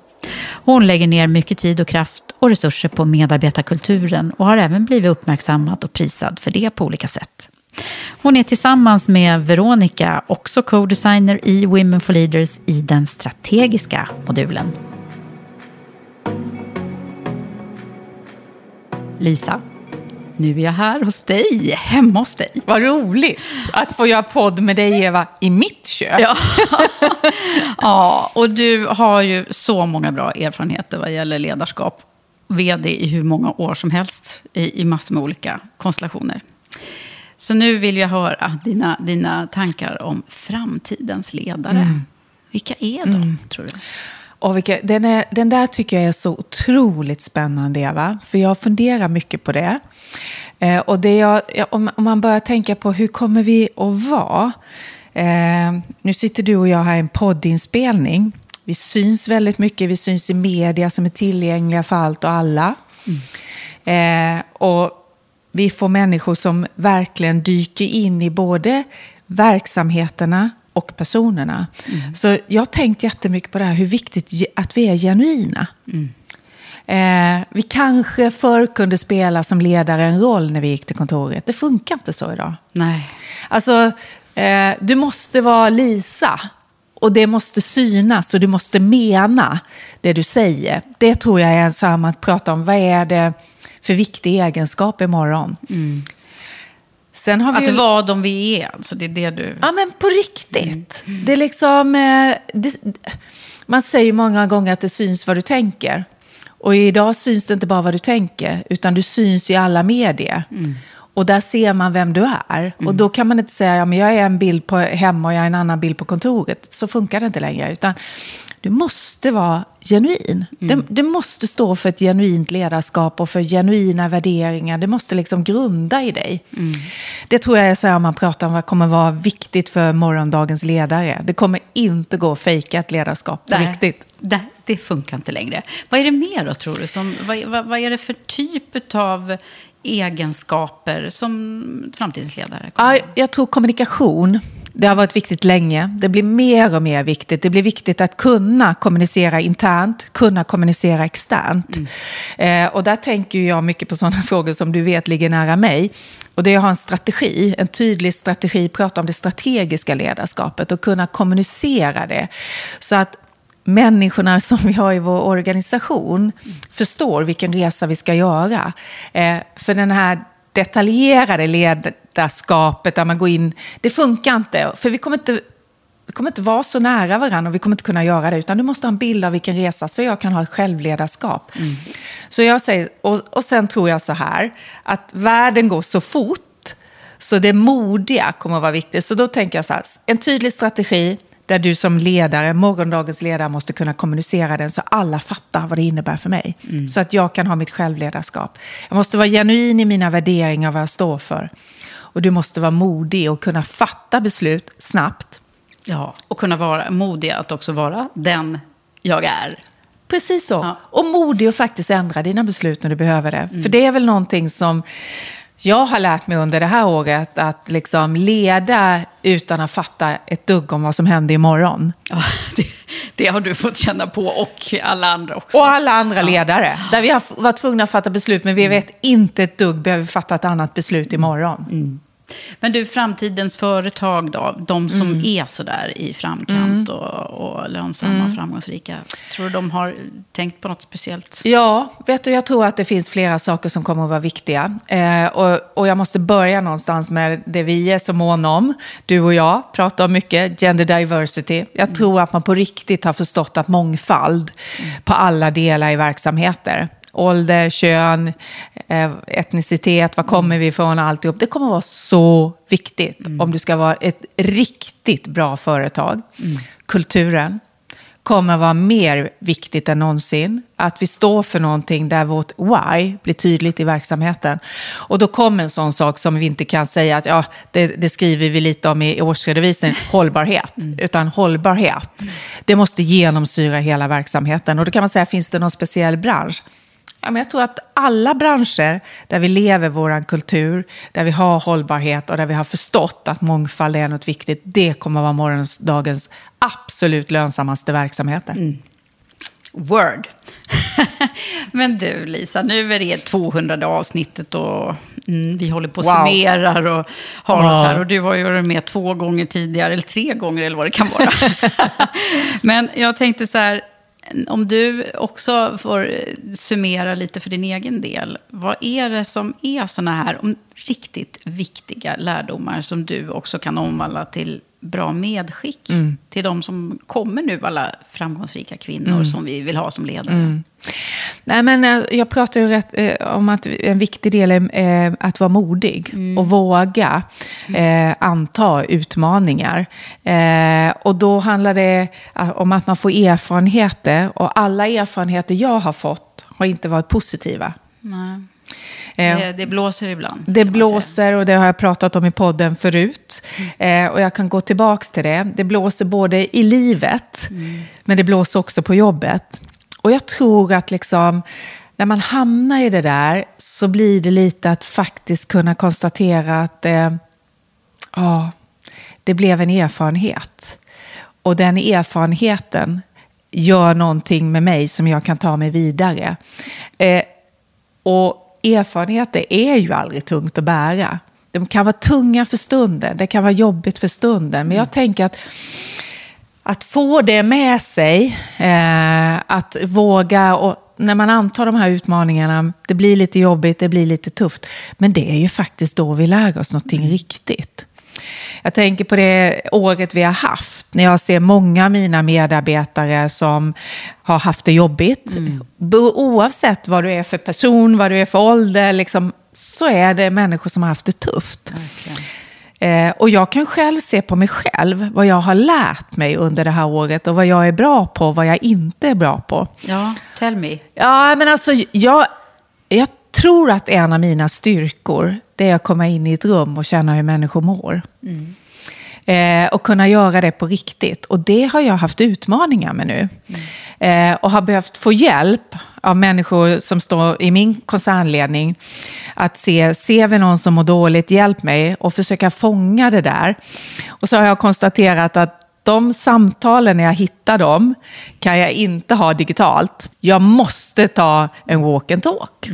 Hon lägger ner mycket tid och kraft och resurser på medarbetarkulturen och har även blivit uppmärksammad och prisad för det på olika sätt. Hon är tillsammans med Veronica också co-designer i Women for Leaders i den strategiska modulen. Lisa, nu är jag här hos dig, hemma hos dig. Vad roligt att få göra podd med dig, Eva, i mitt kök. Ja. ja, och du har ju så många bra erfarenheter vad gäller ledarskap. Vd i hur många år som helst i, i massor med olika konstellationer. Så nu vill jag höra dina, dina tankar om framtidens ledare. Mm. Vilka är de, mm. tror du? Och vilka, den, är, den där tycker jag är så otroligt spännande, Eva. För jag funderar mycket på det. Eh, och det jag, om, om, man börjar tänka på hur kommer vi att vara? Eh, nu sitter du och jag här i en poddinspelning. Vi syns väldigt mycket. Vi syns i media som är tillgängliga för allt och alla. Mm. Eh, och vi får människor som verkligen dyker in i både verksamheterna och personerna. Mm. Så jag har tänkt jättemycket på det här, hur viktigt att vi är genuina. Mm. Eh, vi kanske förr kunde spela som ledare en roll när vi gick till kontoret. Det funkar inte så idag. Nej. Alltså, eh, du måste vara Lisa. Och det måste synas och du måste mena det du säger. Det tror jag är så här man pratar om, vad är det för viktig egenskap imorgon? Mm. Sen har vi att ju... vara de vi är, alltså det är det du... Ja, men på riktigt. Mm. Det är liksom... Eh, det... Man säger många gånger att det syns vad du tänker. Och idag syns det inte bara vad du tänker, utan du syns i alla medier. Mm. Och där ser man vem du är. Mm. Och då kan man inte säga, ja, men jag är en bild på hemma och jag är en annan bild på kontoret. Så funkar det inte längre. Utan du måste vara genuin. Mm. Det, det, måste stå för ett genuint ledarskap och för genuina värderingar. Det måste liksom grunda i dig. Mm. Det tror jag är så här om man pratar om vad kommer vara viktigt för morgondagens ledare. Det kommer inte gå att fejka ett ledarskap på riktigt. Det, det funkar inte längre. Vad är det mer då, tror du? Som, vad, vad, vad är det för typ av egenskaper som framtidens ledare? Ja, jag tror kommunikation Det har varit viktigt länge. Det blir mer och mer viktigt. Det blir viktigt att kunna kommunicera internt, kunna kommunicera externt. Eh, och där tänker jag mycket på sådana frågor som du vet ligger nära mig. Och det är att ha en strategi, en tydlig strategi, prata om det strategiska ledarskapet och kunna kommunicera det. Så att människorna som vi har i vår organisation förstår vilken resa vi ska göra. Eh, för den här detaljerade ledarskapet där man går in, det funkar inte. För vi kommer inte, vi kommer inte vara så nära varandra och vi kommer inte kunna göra det. Utan du måste ha en bild av vilken resa så jag kan ha ett självledarskap. Mm. Så jag säger, och, och sen tror jag så här, att världen går så fort så det modiga kommer att vara viktigt. Så då tänker jag så här, en tydlig strategi, där du som ledare, morgondagens ledare, måste kunna kommunicera den så alla fattar vad det innebär för mig. Mm. Så att jag kan ha mitt självledarskap. Jag måste vara genuin i mina värderingar, vad jag står för. Och du måste vara modig och kunna fatta beslut snabbt. Ja, och kunna vara modig att också vara den jag är. Precis så. Ja. Och modig att faktiskt ändra dina beslut när du behöver det. Mm. För det är väl någonting som jag har lärt mig under det här året att liksom leda utan att fatta ett dugg om vad som händer imorgon. Ja, det, det har du fått känna på och alla andra också. Och alla andra ledare. Där vi har varit tvungna att fatta beslut men vi vet inte ett dugg, behöver fatta ett annat beslut imorgon. Mm. Men du, framtidens företag då? De som mm. är sådär i framkant mm. och, och lönsamma, mm. framgångsrika. Tror du de har tänkt på något speciellt? Ja, vet du, jag tror att det finns flera saker som kommer att vara viktiga. Eh, och, och jag måste börja någonstans med det vi är så måna om. Du och jag pratar om mycket, gender diversity. Jag mm. tror att man på riktigt har förstått att mångfald mm. på alla delar i verksamheter ålder, kön, eh, etnicitet, var kommer vi ifrån, alltihop. Det kommer vara så viktigt mm. om du ska vara ett riktigt bra företag. Mm. Kulturen kommer vara mer viktigt än någonsin. Att vi står för någonting där vårt why blir tydligt i verksamheten. Och då kommer en sån sak som vi inte kan säga att ja, det, det skriver vi lite om i årsredovisningen, hållbarhet. Mm. Utan hållbarhet, det måste genomsyra hela verksamheten. Och då kan man säga, finns det någon speciell bransch? Ja, men jag tror att alla branscher där vi lever vår kultur, där vi har hållbarhet och där vi har förstått att mångfald är något viktigt, det kommer att vara morgondagens absolut lönsammaste verksamheter. Mm. Word. Men du Lisa, nu är det 200 avsnittet och mm, vi håller på och wow. summerar och har ja. oss här. Och du har ju varit med två gånger tidigare, eller tre gånger eller vad det kan vara. Men jag tänkte så här, om du också får summera lite för din egen del. Vad är det som är sådana här riktigt viktiga lärdomar som du också kan omvandla till bra medskick mm. till de som kommer nu, alla framgångsrika kvinnor mm. som vi vill ha som ledare? Mm. Nej, men eh, jag pratar ju rätt, eh, om att en viktig del är eh, att vara modig mm. och våga mm. eh, anta utmaningar. Eh, och då handlar det eh, om att man får erfarenheter och alla erfarenheter jag har fått har inte varit positiva. Nej. Det, det, blåser ibland. Det blåser och det har jag pratat om i podden förut. Mm. Eh, och jag kan gå tillbaka till det. Det blåser både i livet, mm. men det blåser också på jobbet. Och jag tror att liksom, när man hamnar i det där så blir det lite att faktiskt kunna konstatera att eh, ja, det blev en erfarenhet. Och den erfarenheten gör någonting med mig som jag kan ta mig vidare. Eh, och erfarenheter är ju aldrig tungt att bära. De kan vara tunga för stunden, det kan vara jobbigt för stunden. Men jag mm. tänker att att få det med sig, eh, att våga och när man antar de här utmaningarna, det blir lite jobbigt, det blir lite tufft. Men det är ju faktiskt då vi lär oss någonting mm. riktigt. Jag tänker på det året vi har haft, när jag ser många av mina medarbetare som har haft det jobbigt. Mm. Oavsett vad du är för person, vad du är för ålder, liksom, så är det människor som har haft det tufft. Okay. Eh, och jag kan själv se på mig själv vad jag har lärt mig under det här året och vad jag är bra på och vad jag inte är bra på. Ja, tell me. Ja, men alltså jag, jag tror att en av mina styrkor det är att komma in i ett rum och känna hur människor mår. Mm. Eh, och kunna göra det på riktigt. Och det har jag haft utmaningar med nu. Eh, och har behövt få hjälp av människor som står i min koncernledning. Att se, ser vi någon som mår dåligt, hjälp mig. Och försöka fånga det där. Och så har jag konstaterat att de samtalen, när jag hittar dem, kan jag inte ha digitalt. Jag måste ta en walk and talk.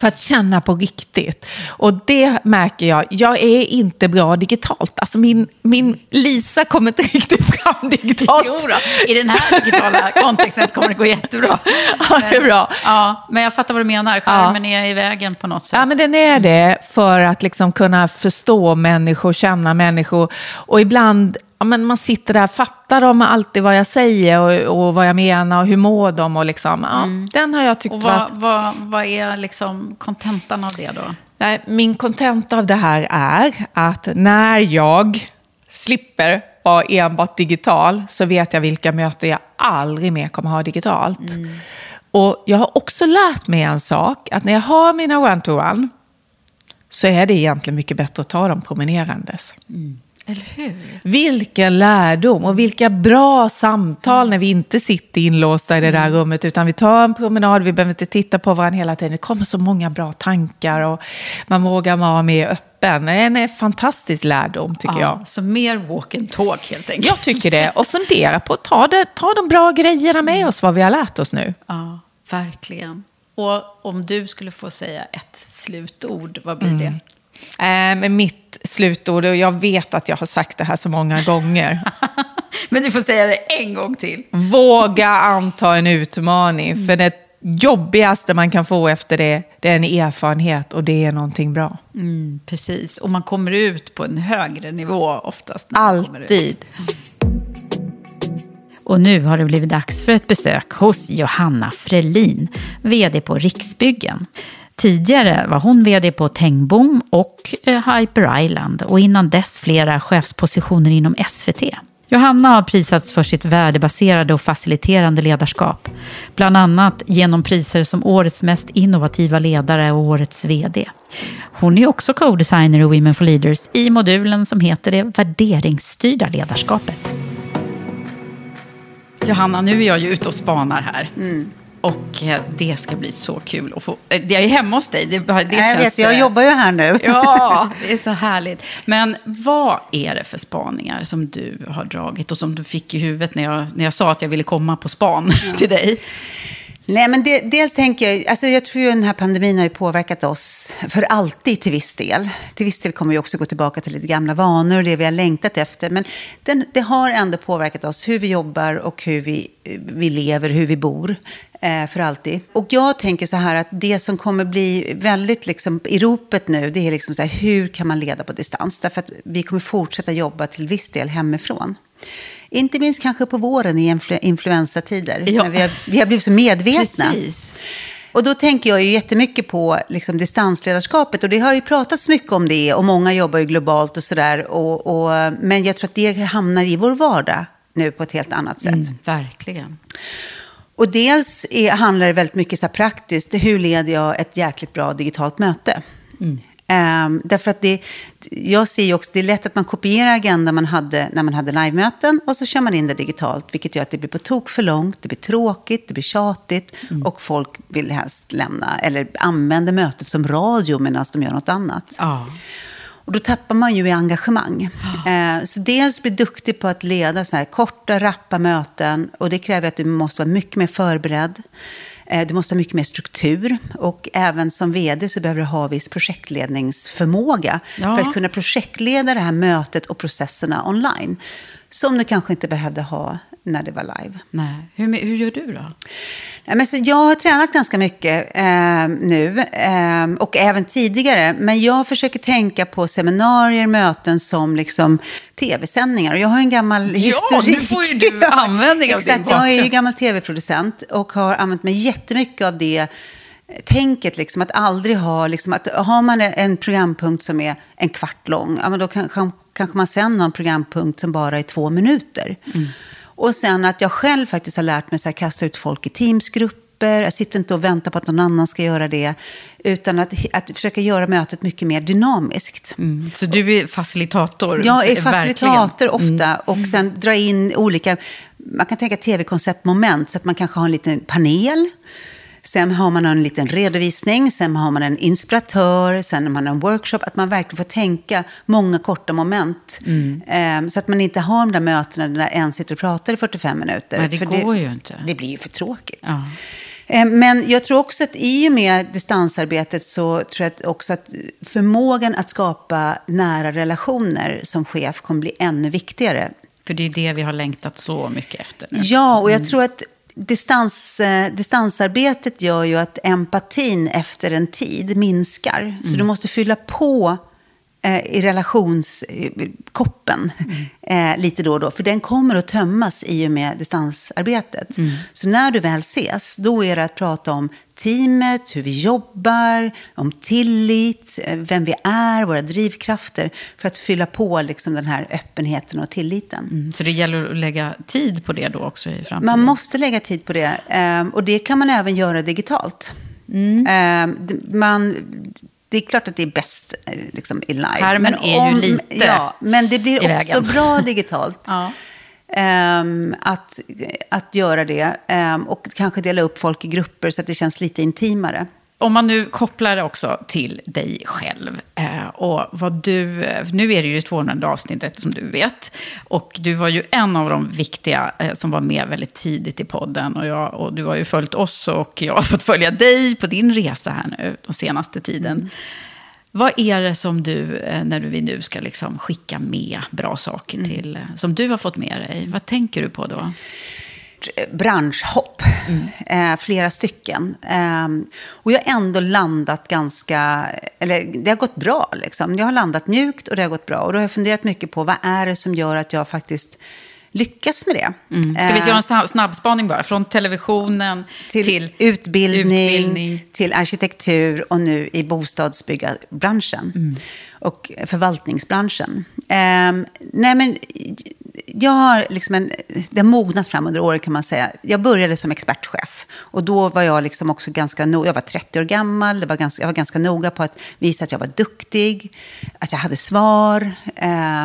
För att känna på riktigt. Och det märker jag, jag är inte bra digitalt. Alltså min, min Lisa kommer inte riktigt fram digitalt. Jo då, i den här digitala kontexten kommer det gå jättebra. Ja, det är bra. Ja, men jag fattar vad du menar. Skärmen är i vägen på något sätt. Ja, men den är det för att liksom kunna förstå människor, känna människor. Och ibland, ja, men man sitter där, fattar de alltid vad jag säger och, och vad jag menar och hur mår de? Och liksom, ja, Den har jag tyckt Och varit... vad, vad, vad är liksom kontentan av det då? Nej, min kontent av det här är att när jag slipper vara enbart digital så vet jag vilka möten jag aldrig mer kommer ha digitalt. Och jag har också lärt mig en sak, att när jag har mina one-to-one så är det egentligen mycket bättre att ta dem promenerandes. Eller hur? Vilken lärdom och vilka bra samtal när vi inte sitter inlåsta i det där rummet utan vi tar en promenad, vi behöver inte titta på varandra hela tiden. Det kommer så många bra tankar och man vågar vara mer öppen. Det är en fantastisk lärdom tycker jag. Så mer walk and talk helt enkelt. Jag tycker det. Och fundera på ta, det, ta de bra grejerna med oss, vad vi har lärt oss nu. Ja, verkligen. Och om du skulle få säga ett slutord, vad blir det? Eh, men mitt slutord, och jag vet att jag har sagt det här så många gånger. Men du får säga det en gång till. Våga anta en utmaning. För det jobbigaste man kan få efter det, det är en erfarenhet och det är någonting bra. Mm, precis, och man kommer ut på en högre nivå oftast. Alltid. Och nu har det blivit dags för ett besök hos Johanna Frelin, vd på Riksbyggen. Tidigare var hon vd på Tengbom och eh, Hyper Island och innan dess flera chefspositioner inom SVT. Johanna har prisats för sitt värdebaserade och faciliterande ledarskap. Bland annat genom priser som Årets mest innovativa ledare och Årets vd. Hon är också co-designer i Women for Leaders i modulen som heter det värderingsstyrda ledarskapet. Johanna, nu är jag ju ute och spanar här. Och eh, det ska bli så kul att få... eh, Jag är hemma hos dig. Det, det jag känns, vet, jag eh, jobbar ju här nu. Ja, det är så härligt. Men vad är det för spaningar som du har dragit och som du fick i huvudet när jag, när jag sa att jag ville komma på span till dig? Nej, men det, dels tänker jag, alltså jag tror ju den här pandemin har ju påverkat oss för alltid till viss del. Till viss del kommer vi också gå tillbaka till lite gamla vanor och det vi har längtat efter. Men den, det har ändå påverkat oss hur vi jobbar och hur vi, vi lever, hur vi bor. Eh, för alltid. Och jag tänker så här att det som kommer bli väldigt liksom, i ropet nu, det är liksom så här, hur kan man leda på distans? Därför att vi kommer fortsätta jobba till viss del hemifrån. Inte minst kanske på våren i influ influensatider, Ja. när vi har, vi har blivit så medvetna. Precis. Och då tänker jag ju jättemycket på liksom, distansledarskapet. Och det har ju pratats mycket om det och många jobbar ju globalt och sådär. Och, och, men jag tror att det hamnar i vår vardag nu på ett helt annat sätt. Mm, verkligen. Och dels är, handlar det väldigt mycket så praktiskt, hur leder jag ett jäkligt bra digitalt möte? Ehm, därför att det, jag ser ju också, det är lätt att man kopierar agendan man hade när man hade livemöten och så kör man in det digitalt, vilket gör att det blir på tok för långt, det blir tråkigt, det blir tjatigt och folk vill helst lämna, eller använder mötet som radio medan de gör något annat. Ja. Och då tappar man ju i engagemang. Eh, så dels bli duktig på att leda så här korta, rappa möten. Och det kräver att du måste vara mycket mer förberedd. Eh, du måste ha mycket mer struktur. Och även som vd så behöver du ha viss projektledningsförmåga. Ja. För att kunna projektleda det här mötet och processerna online. Som du kanske inte behövde ha när det var live. Nej. Hur, hur gör du då? Nej, men så jag har tränat ganska mycket eh, nu eh, och även tidigare. Men jag försöker tänka på seminarier, möten som liksom tv-sändningar. Och jag har en gammal Ja, historik. nu får ju du användning av din Exakt, jag är ju bakgrund. gammal tv-producent och har använt mig jättemycket av det tänket, liksom, att aldrig ha, liksom, att har man en programpunkt som är en kvart lång, ja, men då kan, kan, kanske man sen har en programpunkt som bara är två minuter. Och sen att jag själv faktiskt har lärt mig att kasta ut folk i teamsgrupper grupper. Jag sitter inte och väntar på att någon annan ska göra det. Utan att, att försöka göra mötet mycket mer dynamiskt. Mm. Så du är facilitator? Jag är facilitator Verkligen. ofta. Mm. Och sen dra in olika, man kan tänka tv-konceptmoment. Så att man kanske har en liten panel. Sen har man en liten redovisning, sen har man en inspiratör, sen har man en workshop. Att man verkligen får tänka många korta moment. Mm. Um, så att man inte har de där mötena där en sitter och pratar i 45 minuter. Nej, det för går det, ju inte. Det blir ju för tråkigt. Ja. Ehm, men jag tror också att i och med distansarbetet så tror jag också att förmågan att skapa nära relationer som chef kommer bli ännu viktigare. För det är det vi har längtat så mycket efter nu. Ja, och jag mm. tror att distans, eh, distansarbetet gör ju att empatin efter en tid minskar. Mm. Så du måste fylla på i relationskoppen mm. eh, lite då och då. För den kommer att tömmas i och med distansarbetet. Mm. Så när du väl ses, då är det att prata om teamet, hur vi jobbar, om tillit, eh, vem vi är, våra drivkrafter. För att fylla på liksom den här öppenheten och tilliten. Mm. Så det gäller att lägga tid på det då också i framtiden? Man måste lägga tid på det. Och det kan man även göra digitalt. Mm. Um, man det är klart att det är bäst eh, liksom, i live. Skärmen men är om, ju lite Ja, men det blir också bra digitalt. ja. Um, att, att göra det. Um, och kanske dela upp folk i grupper så att det känns lite intimare. Om man nu kopplar det också till dig själv. Eh, och vad du, nu är det ju 200 avsnittet som du vet. Och du var ju en av de viktiga eh, som var med väldigt tidigt i podden. Och, jag, och du har ju följt oss och jag har fått följa dig på din resa här nu, den senaste tiden. Mm. Vad är det som du, eh, när vi nu ska liksom skicka med bra saker mm. till, mm. som du har fått med dig? Vad tänker du på då? Branschhopp, mm. eh, flera stycken. Eh, och jag har ändå landat ganska, eller det har gått bra liksom. Jag har landat mjukt och det har gått bra. Och då har jag funderat mycket på vad är det som gör att jag faktiskt lyckas med det. Mm. Ska vi göra en snabbspaning bara? Från televisionen till, till utbildning, utbildning, till arkitektur och nu i bostadsbyggarbranschen. Mm. Och förvaltningsbranschen. Um, nej men, jag har liksom en, det har mognat fram under året kan man säga. Jag började som expertchef. Och då var jag liksom också ganska noga. Jag var 30 år gammal. Var ganska, jag var ganska noga på att visa att jag var duktig. Att jag hade svar.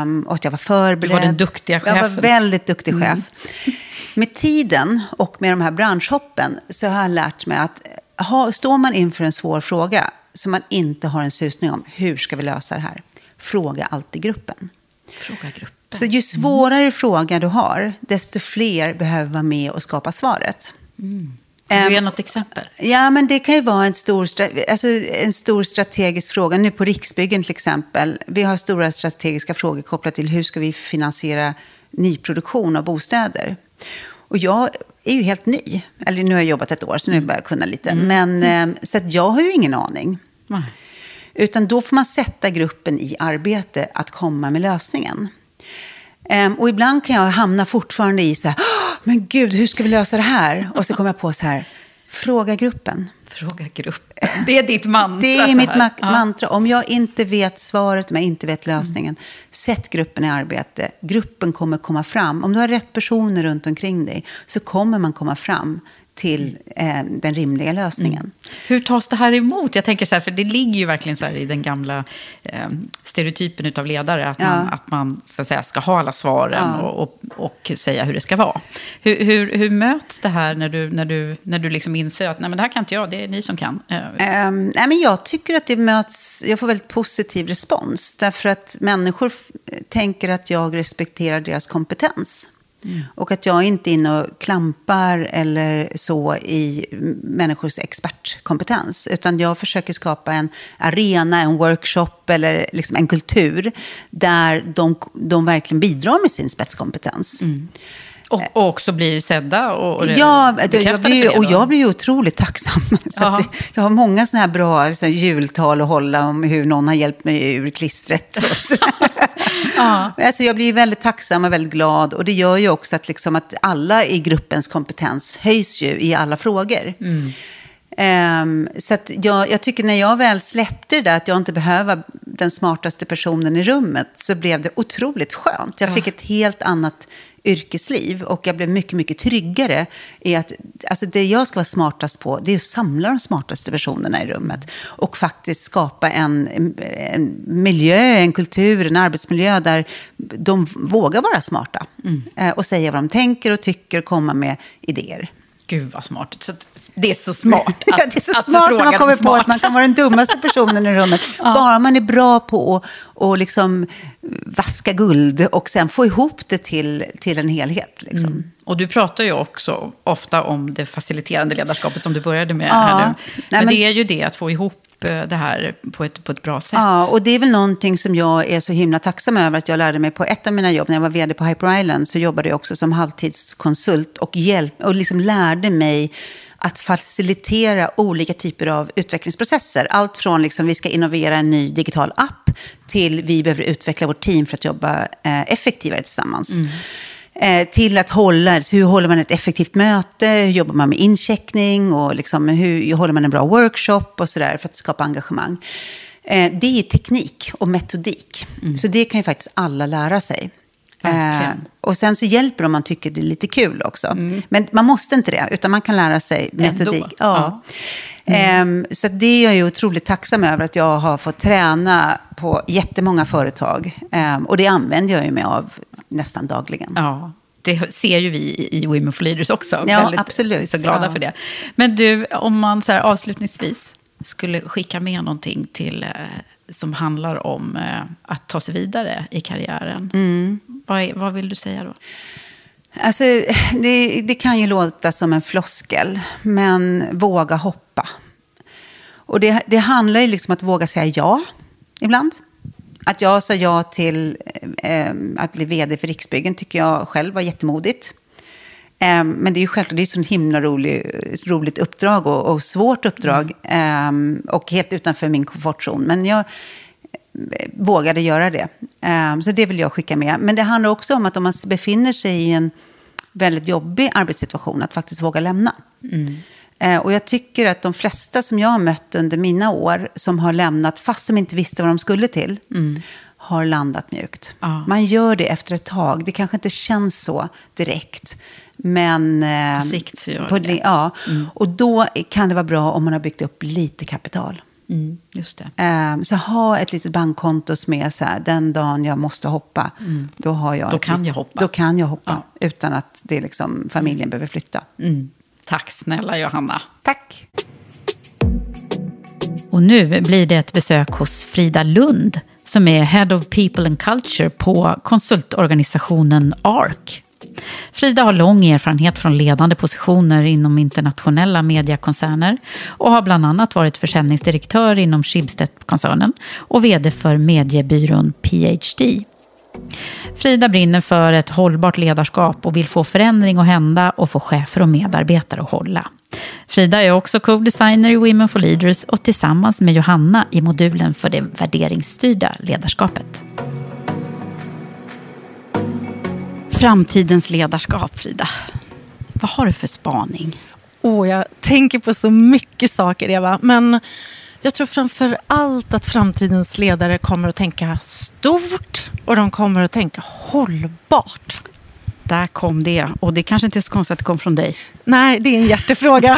Um, och att jag var förberedd. Du var den duktiga chefen. Jag var väldigt duktig chef. Mm. Med tiden och med de här branschhoppen så har jag lärt mig att ha, står man inför en svår fråga som man inte har en susning om, hur ska vi lösa det här? Fråga alltid gruppen. Fråga gruppen. Så ju svårare mm. fråga du har, desto fler behöver vara med och skapa svaret. Mm. Kan du ge något exempel? Ja, men det kan ju vara en stor, alltså en stor strategisk fråga. Nu på Riksbyggen till exempel. Vi har stora strategiska frågor kopplat till hur ska vi finansiera nyproduktion av bostäder. Och jag är ju helt ny. Eller nu har jag jobbat ett år, så nu börjar jag kunna lite. Mm. Men, mm. Så att jag har ju ingen aning. Nej. Utan då får man sätta gruppen i arbete att komma med lösningen. Um, och ibland kan jag hamna fortfarande i så här, men gud, hur ska vi lösa det här? Och så kommer jag på så här, fråga gruppen. Fråga gruppen. Det är ditt mantra. Det är mitt ma ja. mantra. Om jag inte vet svaret, om jag inte vet lösningen, mm. sätt gruppen i arbete. Gruppen kommer komma fram. Om du har rätt personer runt omkring dig så kommer man komma fram till eh, den rimliga lösningen. Mm. Hur tas det här emot? Jag tänker så här, för det ligger ju verkligen så i den gamla eh, stereotypen av ledare, att man, att man så att säga, ska ha alla svaren ja. och, och, och, säga hur det ska vara. Hur, hur, hur, möts det här när du, när du, när du liksom inser att Nej, men det här kan inte jag, det är ni som kan? Um, nej, men jag tycker att det möts, jag får väldigt positiv respons, därför att människor tänker att jag respekterar deras kompetens. Mm. Och att jag inte är inne och klampar eller så i människors expertkompetens. Utan jag försöker skapa en arena, en workshop eller liksom en kultur där de, de verkligen bidrar med sin spetskompetens. Mm. Och, och, också blir sedda och, och Ja, jag blir, och jag blir ju otroligt tacksam. Så jag har många sådana här bra så här, jultal att hålla om hur någon har hjälpt mig ur klistret. Ja. alltså, jag blir väldigt tacksam och väldigt glad. Och det gör ju också att, liksom, att alla i gruppens kompetens höjs ju i alla frågor. Mm. Ehm, så jag, jag tycker när jag väl släppte det där att jag inte behöver den smartaste personen i rummet så blev det otroligt skönt. Jag fick ett helt annat yrkesliv och jag blev mycket, mycket tryggare i att alltså det jag ska vara smartast på det är att samla de smartaste personerna i rummet och faktiskt skapa en, en miljö, en kultur, en arbetsmiljö där de vågar vara smarta eh, och säga vad de tänker och tycker och komma med idéer. Gud vad smart. Så det är så smart att, ja, det är så att smart när man kommer på att man kan vara den dummaste personen i rummet. Bara man är bra på att och liksom vaska guld och sen få ihop det till, till en helhet. Liksom. Mm. Och du pratar ju också ofta om det faciliterande ledarskapet som du började med Ja. här nu. Nej, Men, men- det är ju det, att få ihop det här på ett, på ett bra sätt. Ja, och det är väl någonting som jag är så himla tacksam över att jag lärde mig på ett av mina jobb. När jag var vd på Hyper Island så jobbade jag också som halvtidskonsult och, hjälp, och liksom lärde mig att facilitera olika typer av utvecklingsprocesser. Allt från liksom, vi ska innovera en ny digital app till vi behöver utveckla vårt team för att jobba eh, effektivare tillsammans. Eh, till att hålla, så hur håller man ett effektivt möte, hur jobbar man med incheckning och liksom, hur håller man en bra workshop och sådär för att skapa engagemang. Eh, det är teknik och metodik. Så det kan ju faktiskt alla lära sig. Eh, och sen så hjälper det om man tycker det är lite kul också. Men man måste inte det, utan man kan lära sig metodik. Ändå. Ja. Ehm, så att det är jag ju otroligt tacksam över att jag har fått träna på jättemånga företag. Ehm, och det använder jag ju mig av nästan dagligen. Ja, det ser ju vi i- Women for Leaders också. Ja, Väldigt- absolut. Så glada Ja. för det. Men du, om man så här avslutningsvis skulle skicka med någonting till, eh, som handlar om eh, att ta sig vidare i karriären. Mm. Vad, vad vill du säga då? Alltså, det, det kan ju låta som en floskel, men våga hoppa. Och det, det handlar ju liksom om att våga säga ja ibland. Att jag sa ja till att bli vd för Riksbyggen tycker jag själv var jättemodigt. Eh, men det är ju självklart, det är ett sånt himla rolig, roligt uppdrag och, och svårt uppdrag. Eh, och helt utanför min komfortzon. Men jag eh, vågade göra det. Så det vill jag skicka med. Men det handlar också om att om man befinner sig i en väldigt jobbig arbetssituation, att faktiskt våga lämna. Eh, Och jag tycker att de flesta som jag har mött under mina år, som har lämnat fast de inte visste vad de skulle till, har landat mjukt. Man gör det efter ett tag. Det kanske inte känns så direkt. Men... eh, På sikt så gör på det. Ja, och då kan det vara bra om man har byggt upp lite kapital. Mm, just det. Eh, Så ha ett litet bankkonto som är så här, den dagen jag måste hoppa, då har jag... Då kan litet- jag hoppa. Då kan jag hoppa, utan att det liksom, familjen behöver flytta. Mm. Tack snälla Johanna. Tack. Och nu blir det ett besök hos Frida Lund som är Head of People and Culture på konsultorganisationen ARK. Frida har lång erfarenhet från ledande positioner inom internationella mediekoncerner och har bland annat varit försäljningsdirektör inom Schibsted-koncernen och vd för mediebyrån PhD. Frida brinner för ett hållbart ledarskap och vill få förändring att hända och få chefer och medarbetare att hålla. Frida är också co-designer i Women for Leaders och tillsammans med Johanna i modulen för det värderingsstyrda ledarskapet. Framtidens ledarskap, Frida. Vad har du för spaning? Oh, jag tänker på så mycket saker, Eva. Men jag tror framför allt att framtidens ledare kommer att tänka stort och de kommer att tänka hållbart. Där kom det. Och det kanske inte är så konstigt att det kom från dig. Nej, det är en hjärtefråga.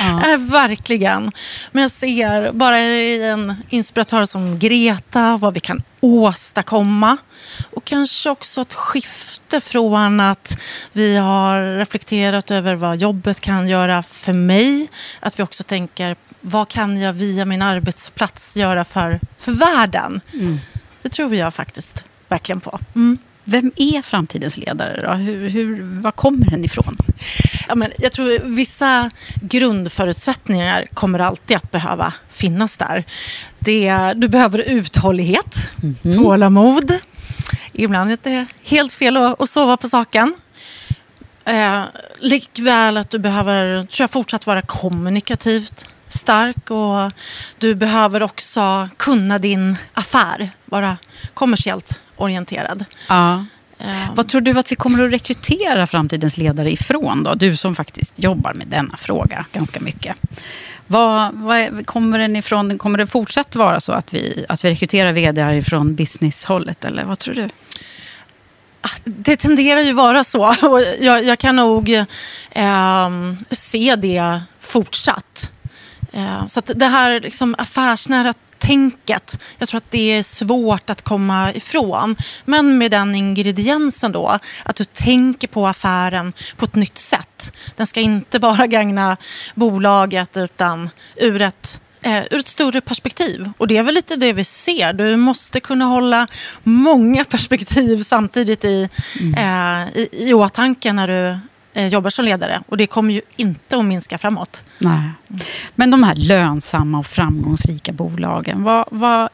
äh, verkligen. Men jag ser bara i en inspiratör som Greta vad vi kan åstadkomma. Och kanske också ett skifte från att vi har reflekterat över vad jobbet kan göra för mig. Att vi också tänker, vad kan jag via min arbetsplats göra för, för världen? Det tror jag faktiskt verkligen på. Mm. Vem är framtidens ledare? Då? Hur, hur, var kommer den ifrån? Ja, men jag tror vissa grundförutsättningar kommer alltid att behöva finnas där. Det, du behöver uthållighet, tålamod. Ibland är det helt fel att, att sova på saken. Eh, likväl att du behöver tror jag, fortsatt vara kommunikativt stark och du behöver också kunna din affär, vara kommersiellt orienterad. Ja. Vad tror du att vi kommer att rekrytera framtidens ledare ifrån då? Du som faktiskt jobbar med denna fråga ganska mycket. Vad, vad, kommer, den ifrån, kommer det fortsatt vara så att vi, att vi rekryterar vd ifrån businesshållet? Eller vad tror du? Det tenderar ju vara så. Och jag, jag kan nog eh, se det fortsatt. Eh, så att det här liksom affärsnära tänket, jag tror att det är svårt att komma ifrån. Men med den ingrediensen då, att du tänker på affären på ett nytt sätt. Den ska inte bara gagna bolaget utan ur ett eh, ur ett större perspektiv. Och det är väl lite det vi ser. Du måste kunna hålla många perspektiv samtidigt i, mm. eh, i, i åtanke när du jobbar som ledare. Och det kommer ju inte att minska framåt. Nej. Men de här lönsamma och framgångsrika bolagen, vad, vad,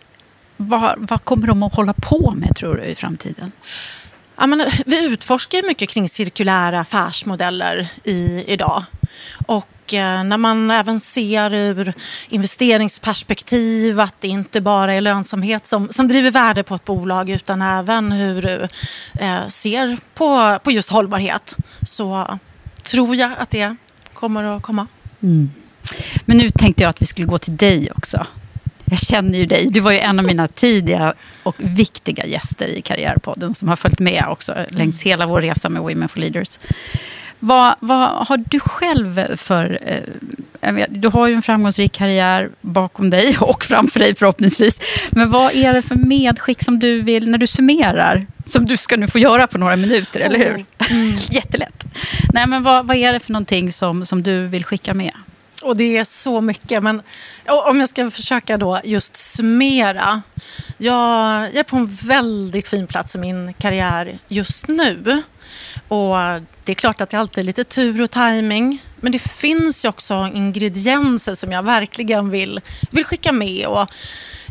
vad, vad kommer de att hålla på med tror du i framtiden? Ja, men, vi utforskar mycket kring cirkulära affärsmodeller i, idag. Och eh, Eh, när man även ser ur investeringsperspektiv att det inte bara är lönsamhet som, som driver värde på ett bolag utan även hur du eh, ser på, på just hållbarhet så tror jag att det kommer att komma. Mm. Men nu tänkte jag att vi skulle gå till dig också. Jag känner ju dig. Du var ju en av mina tidiga och viktiga gäster i Karriärpodden som har följt med också längs hela vår resa med Women for Leaders. Vad, vad har du själv för... Eh, vet, du har ju en framgångsrik karriär bakom dig och framför dig förhoppningsvis. Men vad är det för medskick som du vill, när du summerar, som du ska nu få göra på några minuter, eller hur? Mm. Jättelätt. Nej, men vad, vad är det för någonting som, som du vill skicka med? Och det är så mycket. Men om jag ska försöka då just summera. Jag, jag är på en väldigt fin plats i min karriär just nu. Och det är klart att det alltid är lite tur och timing. Men det finns ju också ingredienser som jag verkligen vill, vill skicka med. Och,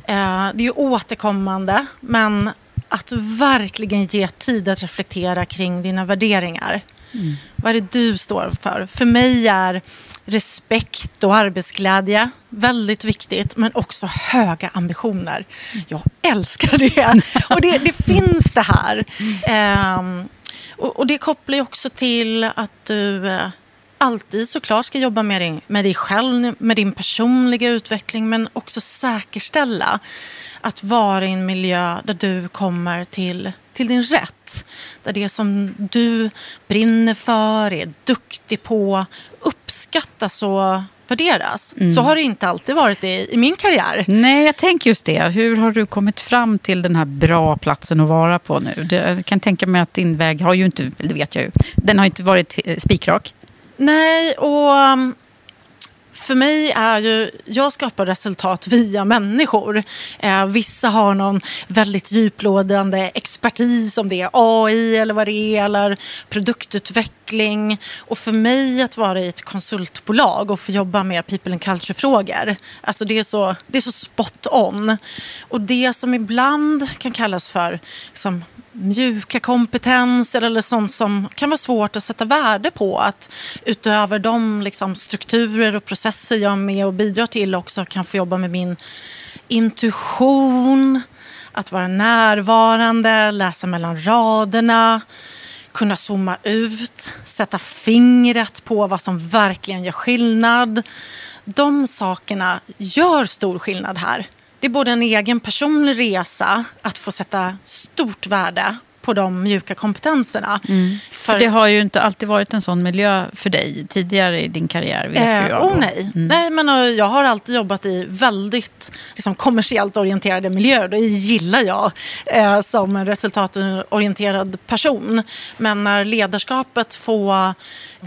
eh, det är ju återkommande, men att verkligen ge tid att reflektera kring dina värderingar. Mm. Vad är det du står för? För mig är respekt och arbetsglädje väldigt viktigt, men också höga ambitioner. Jag älskar det. Och det, det finns det här. Um, och, och, det kopplar ju också till att du eh, alltid såklart ska jobba med, din, med dig själv, med din personliga utveckling, men också säkerställa att vara i en miljö där du kommer till, till din rätt. Där det som du brinner för, är duktig på, uppskattas och värderas. Mm. Så har det inte alltid varit i, i min karriär. Nej, jag tänker just det. Hur har du kommit fram till den här bra platsen att vara på nu? Jag kan tänka mig att din väg har ju inte, det vet jag ju, den har inte varit spikrak. Nej, och um, för mig är ju, jag skapar resultat via människor. Eh, vissa har någon väldigt djuplådande expertis om det är AI eller vad det är, eller produktutveckling. Och för mig att vara i ett konsultbolag och få jobba med people and culture-frågor, alltså det är, så, det är så spot on. Och det som ibland kan kallas för liksom, mjuka kompetenser eller sånt som kan vara svårt att sätta värde på. Att utöver de liksom, strukturer och processer jag är med och bidrar till också kan få jobba med min intuition, att vara närvarande, läsa mellan raderna, kunna zooma ut, sätta fingret på vad som verkligen gör skillnad. De sakerna gör stor skillnad här. Det är både en egen personlig resa att få sätta stort värde på de mjuka kompetenserna. Mm. För, det har ju inte alltid varit en sån miljö för dig tidigare i din karriär. Vet eh, jag oh nej. Mm. nej men, uh, jag har alltid jobbat i väldigt liksom, kommersiellt orienterade miljöer. Det gillar jag eh, som en resultatorienterad person. Men när ledarskapet får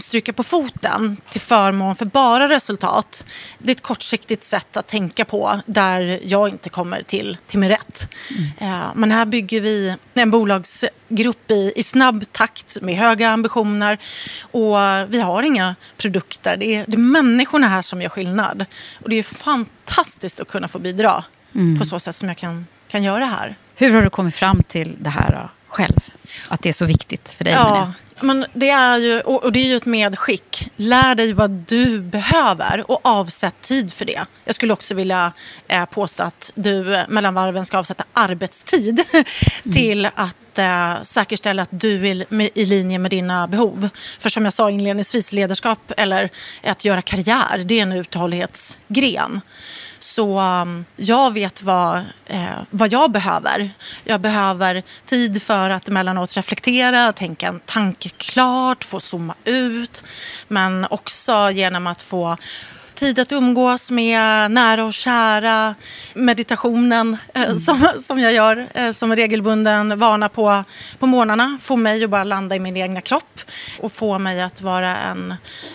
stryka på foten till förmån för bara resultat. Det är ett kortsiktigt sätt att tänka på där jag inte kommer till, till min rätt. Mm. Eh, men här bygger vi en bolags grupp i, i snabb takt med höga ambitioner. Och vi har inga produkter. Det är, det är människorna här som gör skillnad. Och det är fantastiskt att kunna få bidra mm. på så sätt som jag kan, kan göra här. Hur har du kommit fram till det här då, själv? Att det är så viktigt för dig? Ja, men det är ju, och det är ju ett medskick. Lär dig vad du behöver och avsätt tid för det. Jag skulle också vilja eh, påstå att du mellan varven ska avsätta arbetstid mm. till att att eh, säkerställa att du är i linje med dina behov. För som jag sa inledningsvis, ledarskap eller att göra karriär, det är en uthållighetsgren. Så um, jag vet vad, eh, vad jag behöver. Jag behöver tid för att emellanåt reflektera, tänka en tanke klart, få zooma ut. Men också genom att få tid att umgås med nära och kära. Meditationen eh, mm. som, som jag gör eh, som regelbunden vana på, på morgnarna får mig att bara landa i min egna kropp och få mig att vara en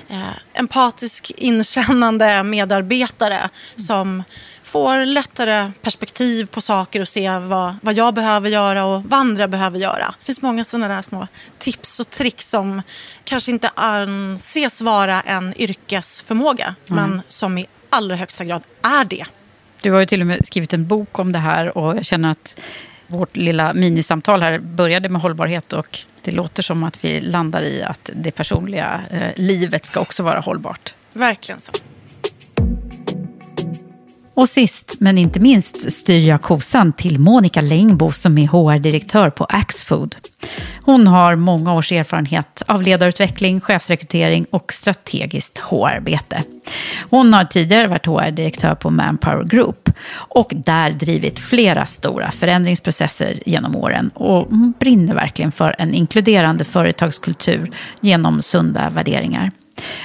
eh, empatisk, inkännande medarbetare mm. som får lättare perspektiv på saker och se vad, vad jag behöver göra och vad andra behöver göra. Det finns många sådana där små tips och tricks som kanske inte anses vara en yrkesförmåga, mm. men som i allra högsta grad är det. Du har ju till och med skrivit en bok om det här och jag känner att vårt lilla minisamtal här började med hållbarhet och det låter som att vi landar i att det personliga eh, livet ska också vara hållbart. Verkligen så. Och sist men inte minst styr jag kosan till Monica Längbo som är HR-direktör på Axfood. Hon har många års erfarenhet av ledarutveckling, chefsrekrytering och strategiskt HR-arbete. Hon har tidigare varit HR-direktör på Manpower Group och där drivit flera stora förändringsprocesser genom åren. Och hon brinner verkligen för en inkluderande företagskultur genom sunda värderingar.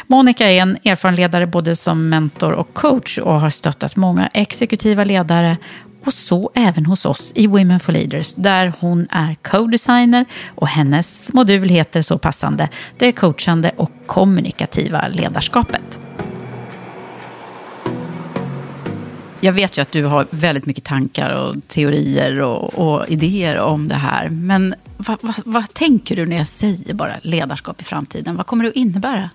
Monica är en erfaren ledare både som mentor och coach och har stöttat många exekutiva ledare och så även hos oss i Women for Leaders där hon är co-designer och hennes modul heter så passande det coachande och kommunikativa ledarskapet. Jag vet ju att du har väldigt mycket tankar och teorier och, och idéer om det här. Men vad, vad, vad tänker du när jag säger bara ledarskap i framtiden? Vad kommer det att innebära?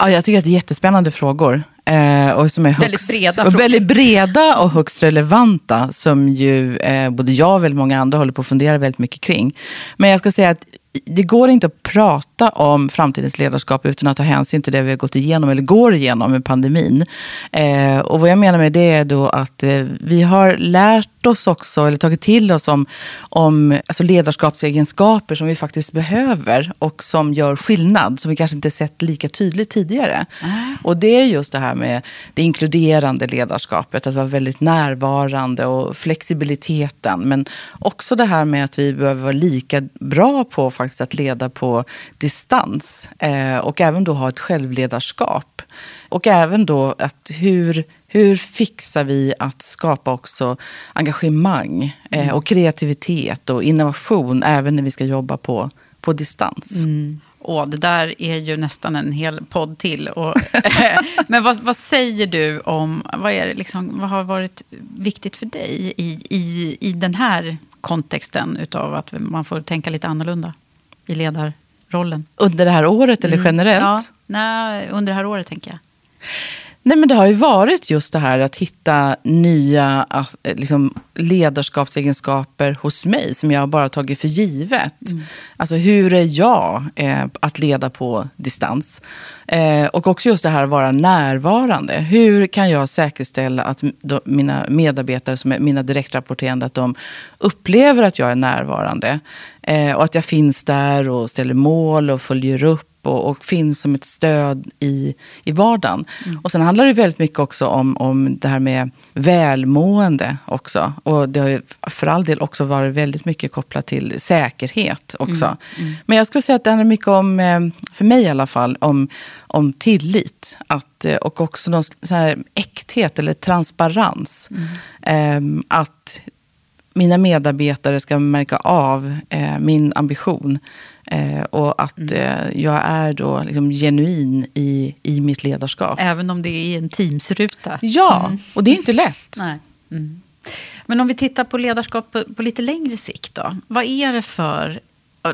Ja, jag tycker att det är jättespännande frågor. Eh, och som är högst, väldigt breda och Väldigt breda och högst relevanta. Som ju eh, både jag och väldigt många andra håller på att fundera väldigt mycket kring. Men jag ska säga att det går inte att prata om framtidens ledarskap utan att ta hänsyn till det vi har gått igenom eller går igenom med pandemin. Eh, och vad jag menar med det är då att eh, vi har lärt oss också, eller tagit till oss om, om alltså ledarskapsegenskaper som vi faktiskt behöver och som gör skillnad, som vi kanske inte sett lika tydligt tidigare. Mm. Och det är just det här med det inkluderande ledarskapet, att vara väldigt närvarande och flexibiliteten. Men också det här med att vi behöver vara lika bra på faktiskt att leda på distans eh, och även då ha ett självledarskap. Och även då att hur, hur fixar vi att skapa också engagemang eh, mm. och kreativitet och innovation även när vi ska jobba på, på distans. Mm. Och det där är ju nästan en hel podd till. Och, men vad, vad, säger du om, vad, är liksom, vad har varit viktigt för dig i, i, i den här kontexten utav att man får tänka lite annorlunda i ledarrollen? Under det här året eller mm. generellt? Ja, nej, under det här året tänker jag. Nej, men det har ju varit just det här att hitta nya liksom, ledarskapsegenskaper hos mig som jag bara tagit för givet. Mm. Alltså hur är jag eh, att leda på distans? Eh, och också just det här att vara närvarande. Hur kan jag säkerställa att då, mina medarbetare, som är mina direktrapporterande, att de upplever att jag är närvarande? Eh, och att jag finns där och ställer mål och följer upp och, och, finns som ett stöd i, i vardagen. Mm. Och sen handlar det väldigt mycket också om, om det här med välmående också. Och det har ju för all del också varit väldigt mycket kopplat till säkerhet också. Mm. Mm. Men jag skulle säga att det handlar mycket om, eh, för mig i alla fall, om, om tillit. Att, eh, och också någon sån här äkthet eller transparens. Mm. Att mina medarbetare ska märka av eh, min ambition. Eh, och att mm. eh, jag är då liksom genuin i, i mitt ledarskap. Även om det är en Teamsruta? Ja, mm. och det är inte lätt. Nej. Mm. Men om vi tittar på ledarskap på, på, lite längre sikt då. Vad är det för,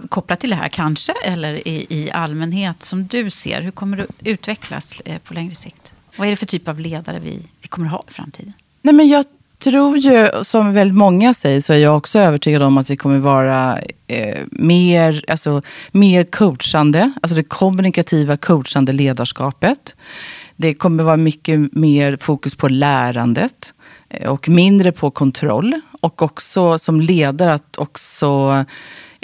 kopplat till det här kanske, eller i, i allmänhet, som du ser? Hur kommer det utvecklas eh, på längre sikt? Vad är det för typ av ledare vi, vi kommer att ha i framtiden? Nej, men jag tror ju, som väldigt många säger, så är jag också övertygad om att vi kommer vara eh, mer, alltså, mer coachande. Alltså det kommunikativa coachande ledarskapet. Det kommer vara mycket mer fokus på lärandet. Eh, och mindre på kontroll. Och också som ledare att också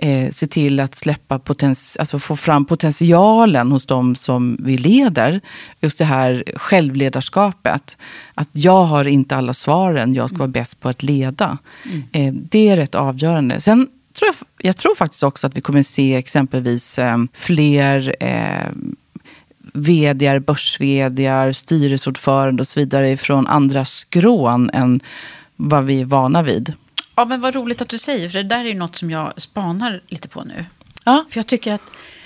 eh, se till att släppa potens, alltså få fram potentialen hos de som vi leder. Just det här självledarskapet. Att jag har inte alla svaren, jag ska vara bäst på att leda. Mm. Eh, det är rätt avgörande. Sen tror jag, jag tror faktiskt också att vi kommer se exempelvis eh, fler eh, vdar, börs styrelseordförande och så vidare från andra skrån än vad vi är vana vid. Ja, men vad roligt att du säger, för det där är ju något som jag spanar lite på nu. Ja. För jag tycker att,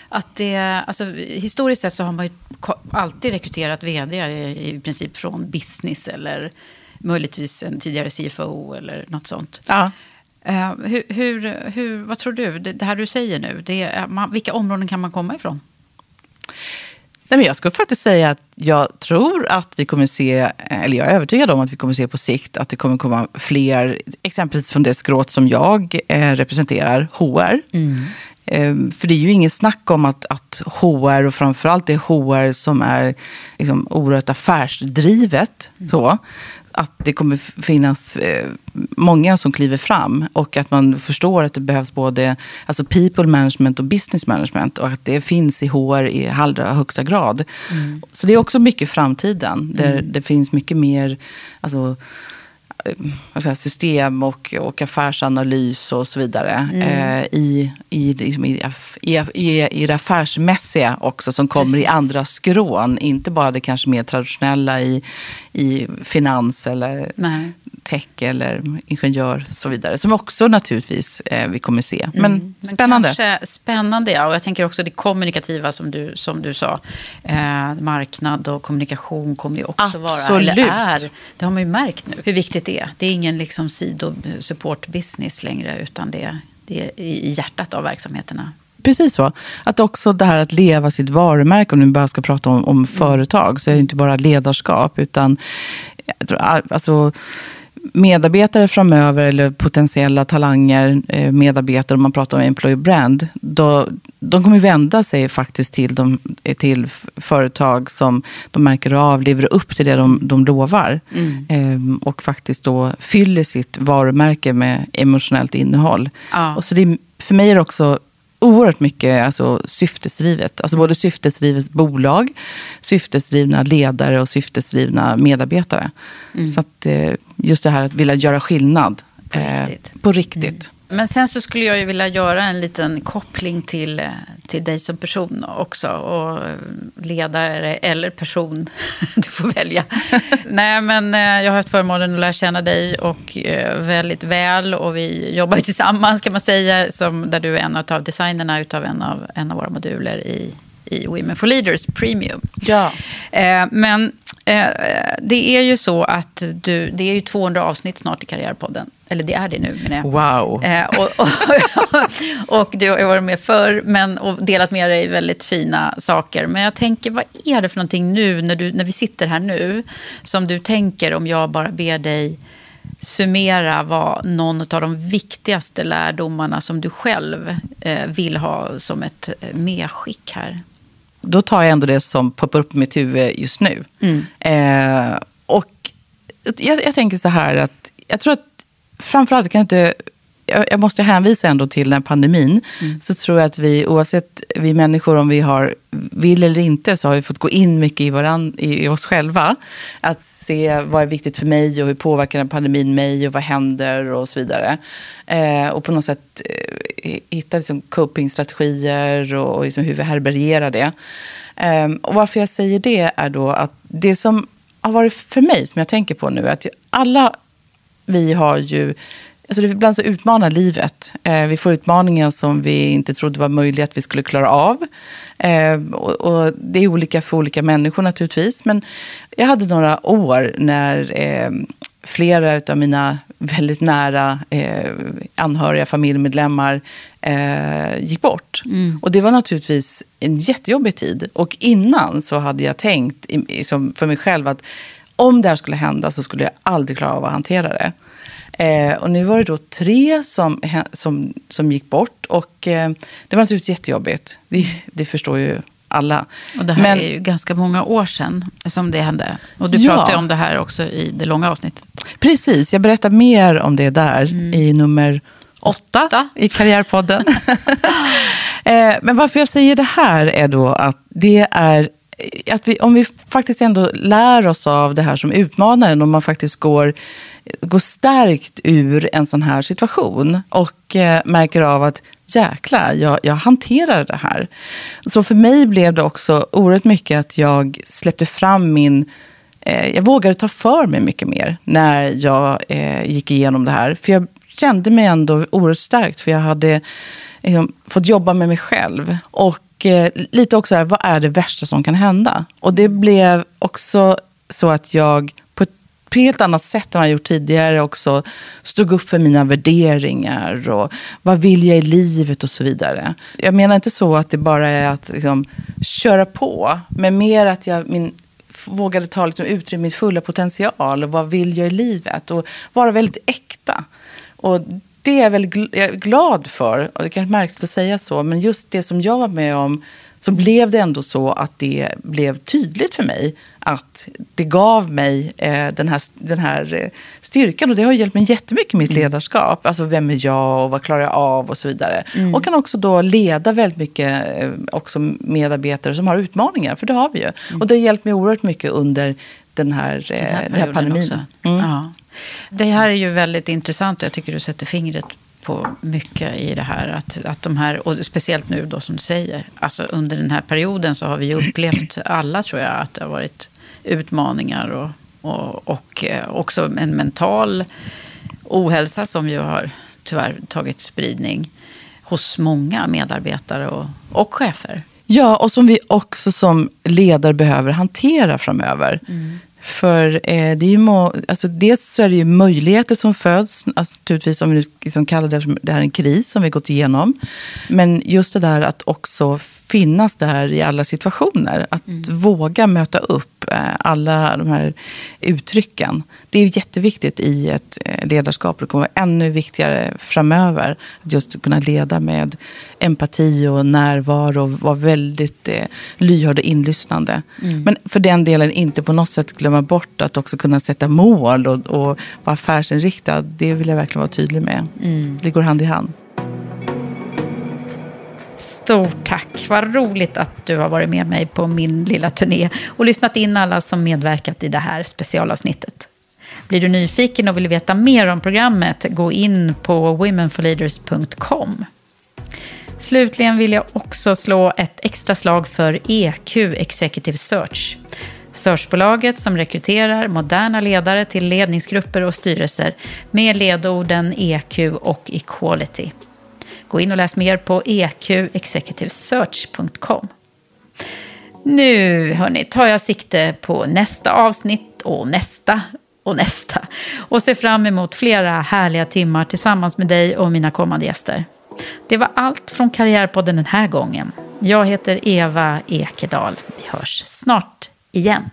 att det, alltså, historiskt sett så har man ju alltid rekryterat vd i, i princip från business eller möjligtvis en tidigare CFO eller något sånt. Ja. Eh, hur, hur, hur, vad tror du? Det, det här du säger nu, det, man, vilka områden kan man komma ifrån? Nej, men jag skulle faktiskt säga att jag tror att vi kommer se, eller jag är övertygad om att vi kommer se på sikt att det kommer komma fler, exempelvis från det skråt som jag eh, representerar, HR. Eh, För det är ju inget snack om att, att HR, och framförallt det HR som är liksom oerhört affärsdrivet, så, att det kommer finnas eh, många som kliver fram och att man förstår att det behövs både alltså people management och business management och att det finns i HR i allra högsta grad. Mm. Så det är också mycket framtiden, där Mm. det finns mycket mer alltså, säga, system och, och affärsanalys och så vidare Mm. eh, i, i, liksom i, i, i, i det affärsmässiga också som kommer i Precis. andra skrån. Inte bara det kanske mer traditionella i, i finans eller Nej. Tech eller ingenjör och så vidare. Som också naturligtvis eh, vi kommer se. Men Mm. spännande. Kanske, spännande, ja. Och jag tänker också det kommunikativa som du, som du sa. Eh, marknad och kommunikation kommer ju också vara, Absolut. eller är, det har man ju märkt nu, hur viktigt det är. Det är ingen liksom sido-support-business längre, utan det är, det är i hjärtat av verksamheterna. Precis så. Att också det här att leva sitt varumärke, om vi bara ska prata om, om företag, så är det inte bara ledarskap, utan jag tror, alltså, medarbetare framöver, eller potentiella talanger, eh, medarbetare, om man pratar om employer brand, då, de kommer vända sig faktiskt till, de, till företag som de märker av lever upp till det de, de lovar. Mm. Ehm, och faktiskt då fyller sitt varumärke med emotionellt innehåll. Ja. Och så det, för mig är det också oerhört mycket alltså, syftesdrivet. Alltså både syftesdrivet bolag, syftesdrivna ledare och syftesdrivna medarbetare. Mm. Så att, eh, just det här att vilja göra skillnad. På eh, riktigt. På riktigt. Men sen så skulle jag ju vilja göra en liten koppling till, till dig som person också. Och ledare eller person. Du får välja. Nej, men eh, jag har haft förmånen att lära känna dig och eh, väldigt väl. Och vi jobbar tillsammans kan man säga. Som, där du är en av designerna utav en av, en av våra moduler i, i Women for Leaders Premium. Ja. Eh, men eh, det är ju så att du, det är ju 200 avsnitt snart i Karriärpodden. Eller det är det nu menar jag. Wow. Eh, och, och, och du har varit med förr men, och delat med dig väldigt fina saker. Men jag tänker, vad är det för någonting nu när, du, när vi sitter här nu som du tänker om jag bara ber dig summera vad någon av de viktigaste lärdomarna som du själv eh, vill ha som ett eh, medskick här? Då tar jag ändå det som poppar upp i mitt huvud just nu. Mm. Eh, och jag, jag tänker så här att jag tror att framförallt kan jag inte jag måste hänvisa ändå till den pandemin. Så tror jag att vi, oavsett vi människor, om vi har, vill eller inte, så har vi fått gå in mycket i, varann, i, i oss själva. Att se vad är viktigt för mig och hur påverkar den pandemin mig och vad händer och så vidare. Eh, och på något sätt eh, hitta liksom copingstrategier och, och liksom hur vi härbärgerar det. Um, och varför jag säger det är då att det som har varit för mig, som jag tänker på nu, är att alla vi har ju... Alltså det, ibland så utmanar livet. Eh, vi får utmaningar som vi inte trodde var möjliga att vi skulle klara av. Eh, och, och det är olika för olika människor naturligtvis. Men jag hade några år när eh, flera av mina väldigt nära eh, anhöriga familjemedlemmar eh, gick bort. Mm. Och det var naturligtvis en jättejobbig tid. Och innan så hade jag tänkt i, i, som för mig själv att om det här skulle hända så skulle jag aldrig klara av att hantera det. Eh, och nu var det då tre som, som, som gick bort och eh, det var naturligtvis jättejobbigt. Det, det förstår ju alla. Och det här Men- är ju ganska många år sedan som det hände. Och du Ja. pratar ju om det här också i det långa avsnittet. Precis, jag berättar mer om det där Mm. i nummer åtta i Karriärpodden. Eh, Men varför jag säger det här är då att det är Eh, att vi, om vi faktiskt ändå lär oss av det här som utmanaren, om man faktiskt går, går stärkt ur en sån här situation och eh, märker av att jäklar, jag, jag hanterar det här. Så för mig blev det också oerhört mycket att jag släppte fram min eh, jag vågade ta för mig mycket mer när jag eh, gick igenom det här. För jag kände mig ändå oerhört starkt, för jag hade liksom, fått jobba med mig själv. Och eh, lite också här, vad är det värsta som kan hända? Och det blev också så att jag på ett på helt annat sätt än vad jag gjort tidigare också stod upp för mina värderingar och vad vill jag i livet och så vidare. Jag menar inte så att det bara är att liksom, köra på, men mer att jag min, vågade ta liksom, utrymme min fulla potential och vad vill jag i livet och vara väldigt äkta. Och det är jag väl gl- jag är glad för, och det är kanske märkligt att säga så, men just det som jag var med om så blev det ändå så att det blev tydligt för mig att det gav mig eh, den, här, den här eh, styrkan. Och det har hjälpt mig jättemycket i mitt ledarskap. Alltså vem är jag och vad klarar jag av och så vidare. Mm. Och kan också då leda väldigt mycket eh, också medarbetare som har utmaningar, för det har vi ju. Och det har hjälpt mig oerhört mycket under den här, eh, den här, perioden pandemin. Mm. Det här är ju väldigt intressant och jag tycker du sätter fingret på mycket i det här. Att, att de här, och speciellt nu då som du säger, alltså under den här perioden så har vi ju upplevt alla tror jag att det har varit utmaningar och, och, och eh, också en mental ohälsa som ju har tyvärr tagit spridning hos många medarbetare och, och chefer. Ja, och som vi också som ledare behöver hantera framöver. För eh, det är ju må, alltså dels så är det ju möjligheter som föds, alltså, naturligtvis om vi nu liksom kallar det det här en kris som vi gått igenom. Men just det där att också finnas där i alla situationer. Att våga möta upp eh, alla de här uttrycken. Det är jätteviktigt i ett eh, ledarskap. Det kommer vara ännu viktigare framöver. Att just kunna leda med empati och närvaro och vara väldigt eh, lyhörd och inlyssnande. Mm. Men för den delen inte på något sätt glömma bort att också kunna sätta mål och, och vara affärsinriktad. Det vill jag verkligen vara tydlig med. Mm. Det går hand i hand. Stort tack. Vad roligt att du har varit med mig på min lilla turné och lyssnat in alla som medverkat i det här specialavsnittet. Blir du nyfiken och vill veta mer om programmet, gå in på womenforleaders.com. Slutligen vill jag också slå ett extra slag för EQ Executive Search. Searchbolaget som rekryterar moderna ledare till ledningsgrupper och styrelser med ledorden EQ och Equality. Gå in och läs mer på eqexecutivesearch.com. Nu hörni, tar jag sikte på nästa avsnitt och nästa och nästa. Och ser fram emot flera härliga timmar tillsammans med dig och mina kommande gäster. Det var allt från Karriärpodden den här gången. Jag heter Eva Ekedal. Vi hörs snart igen.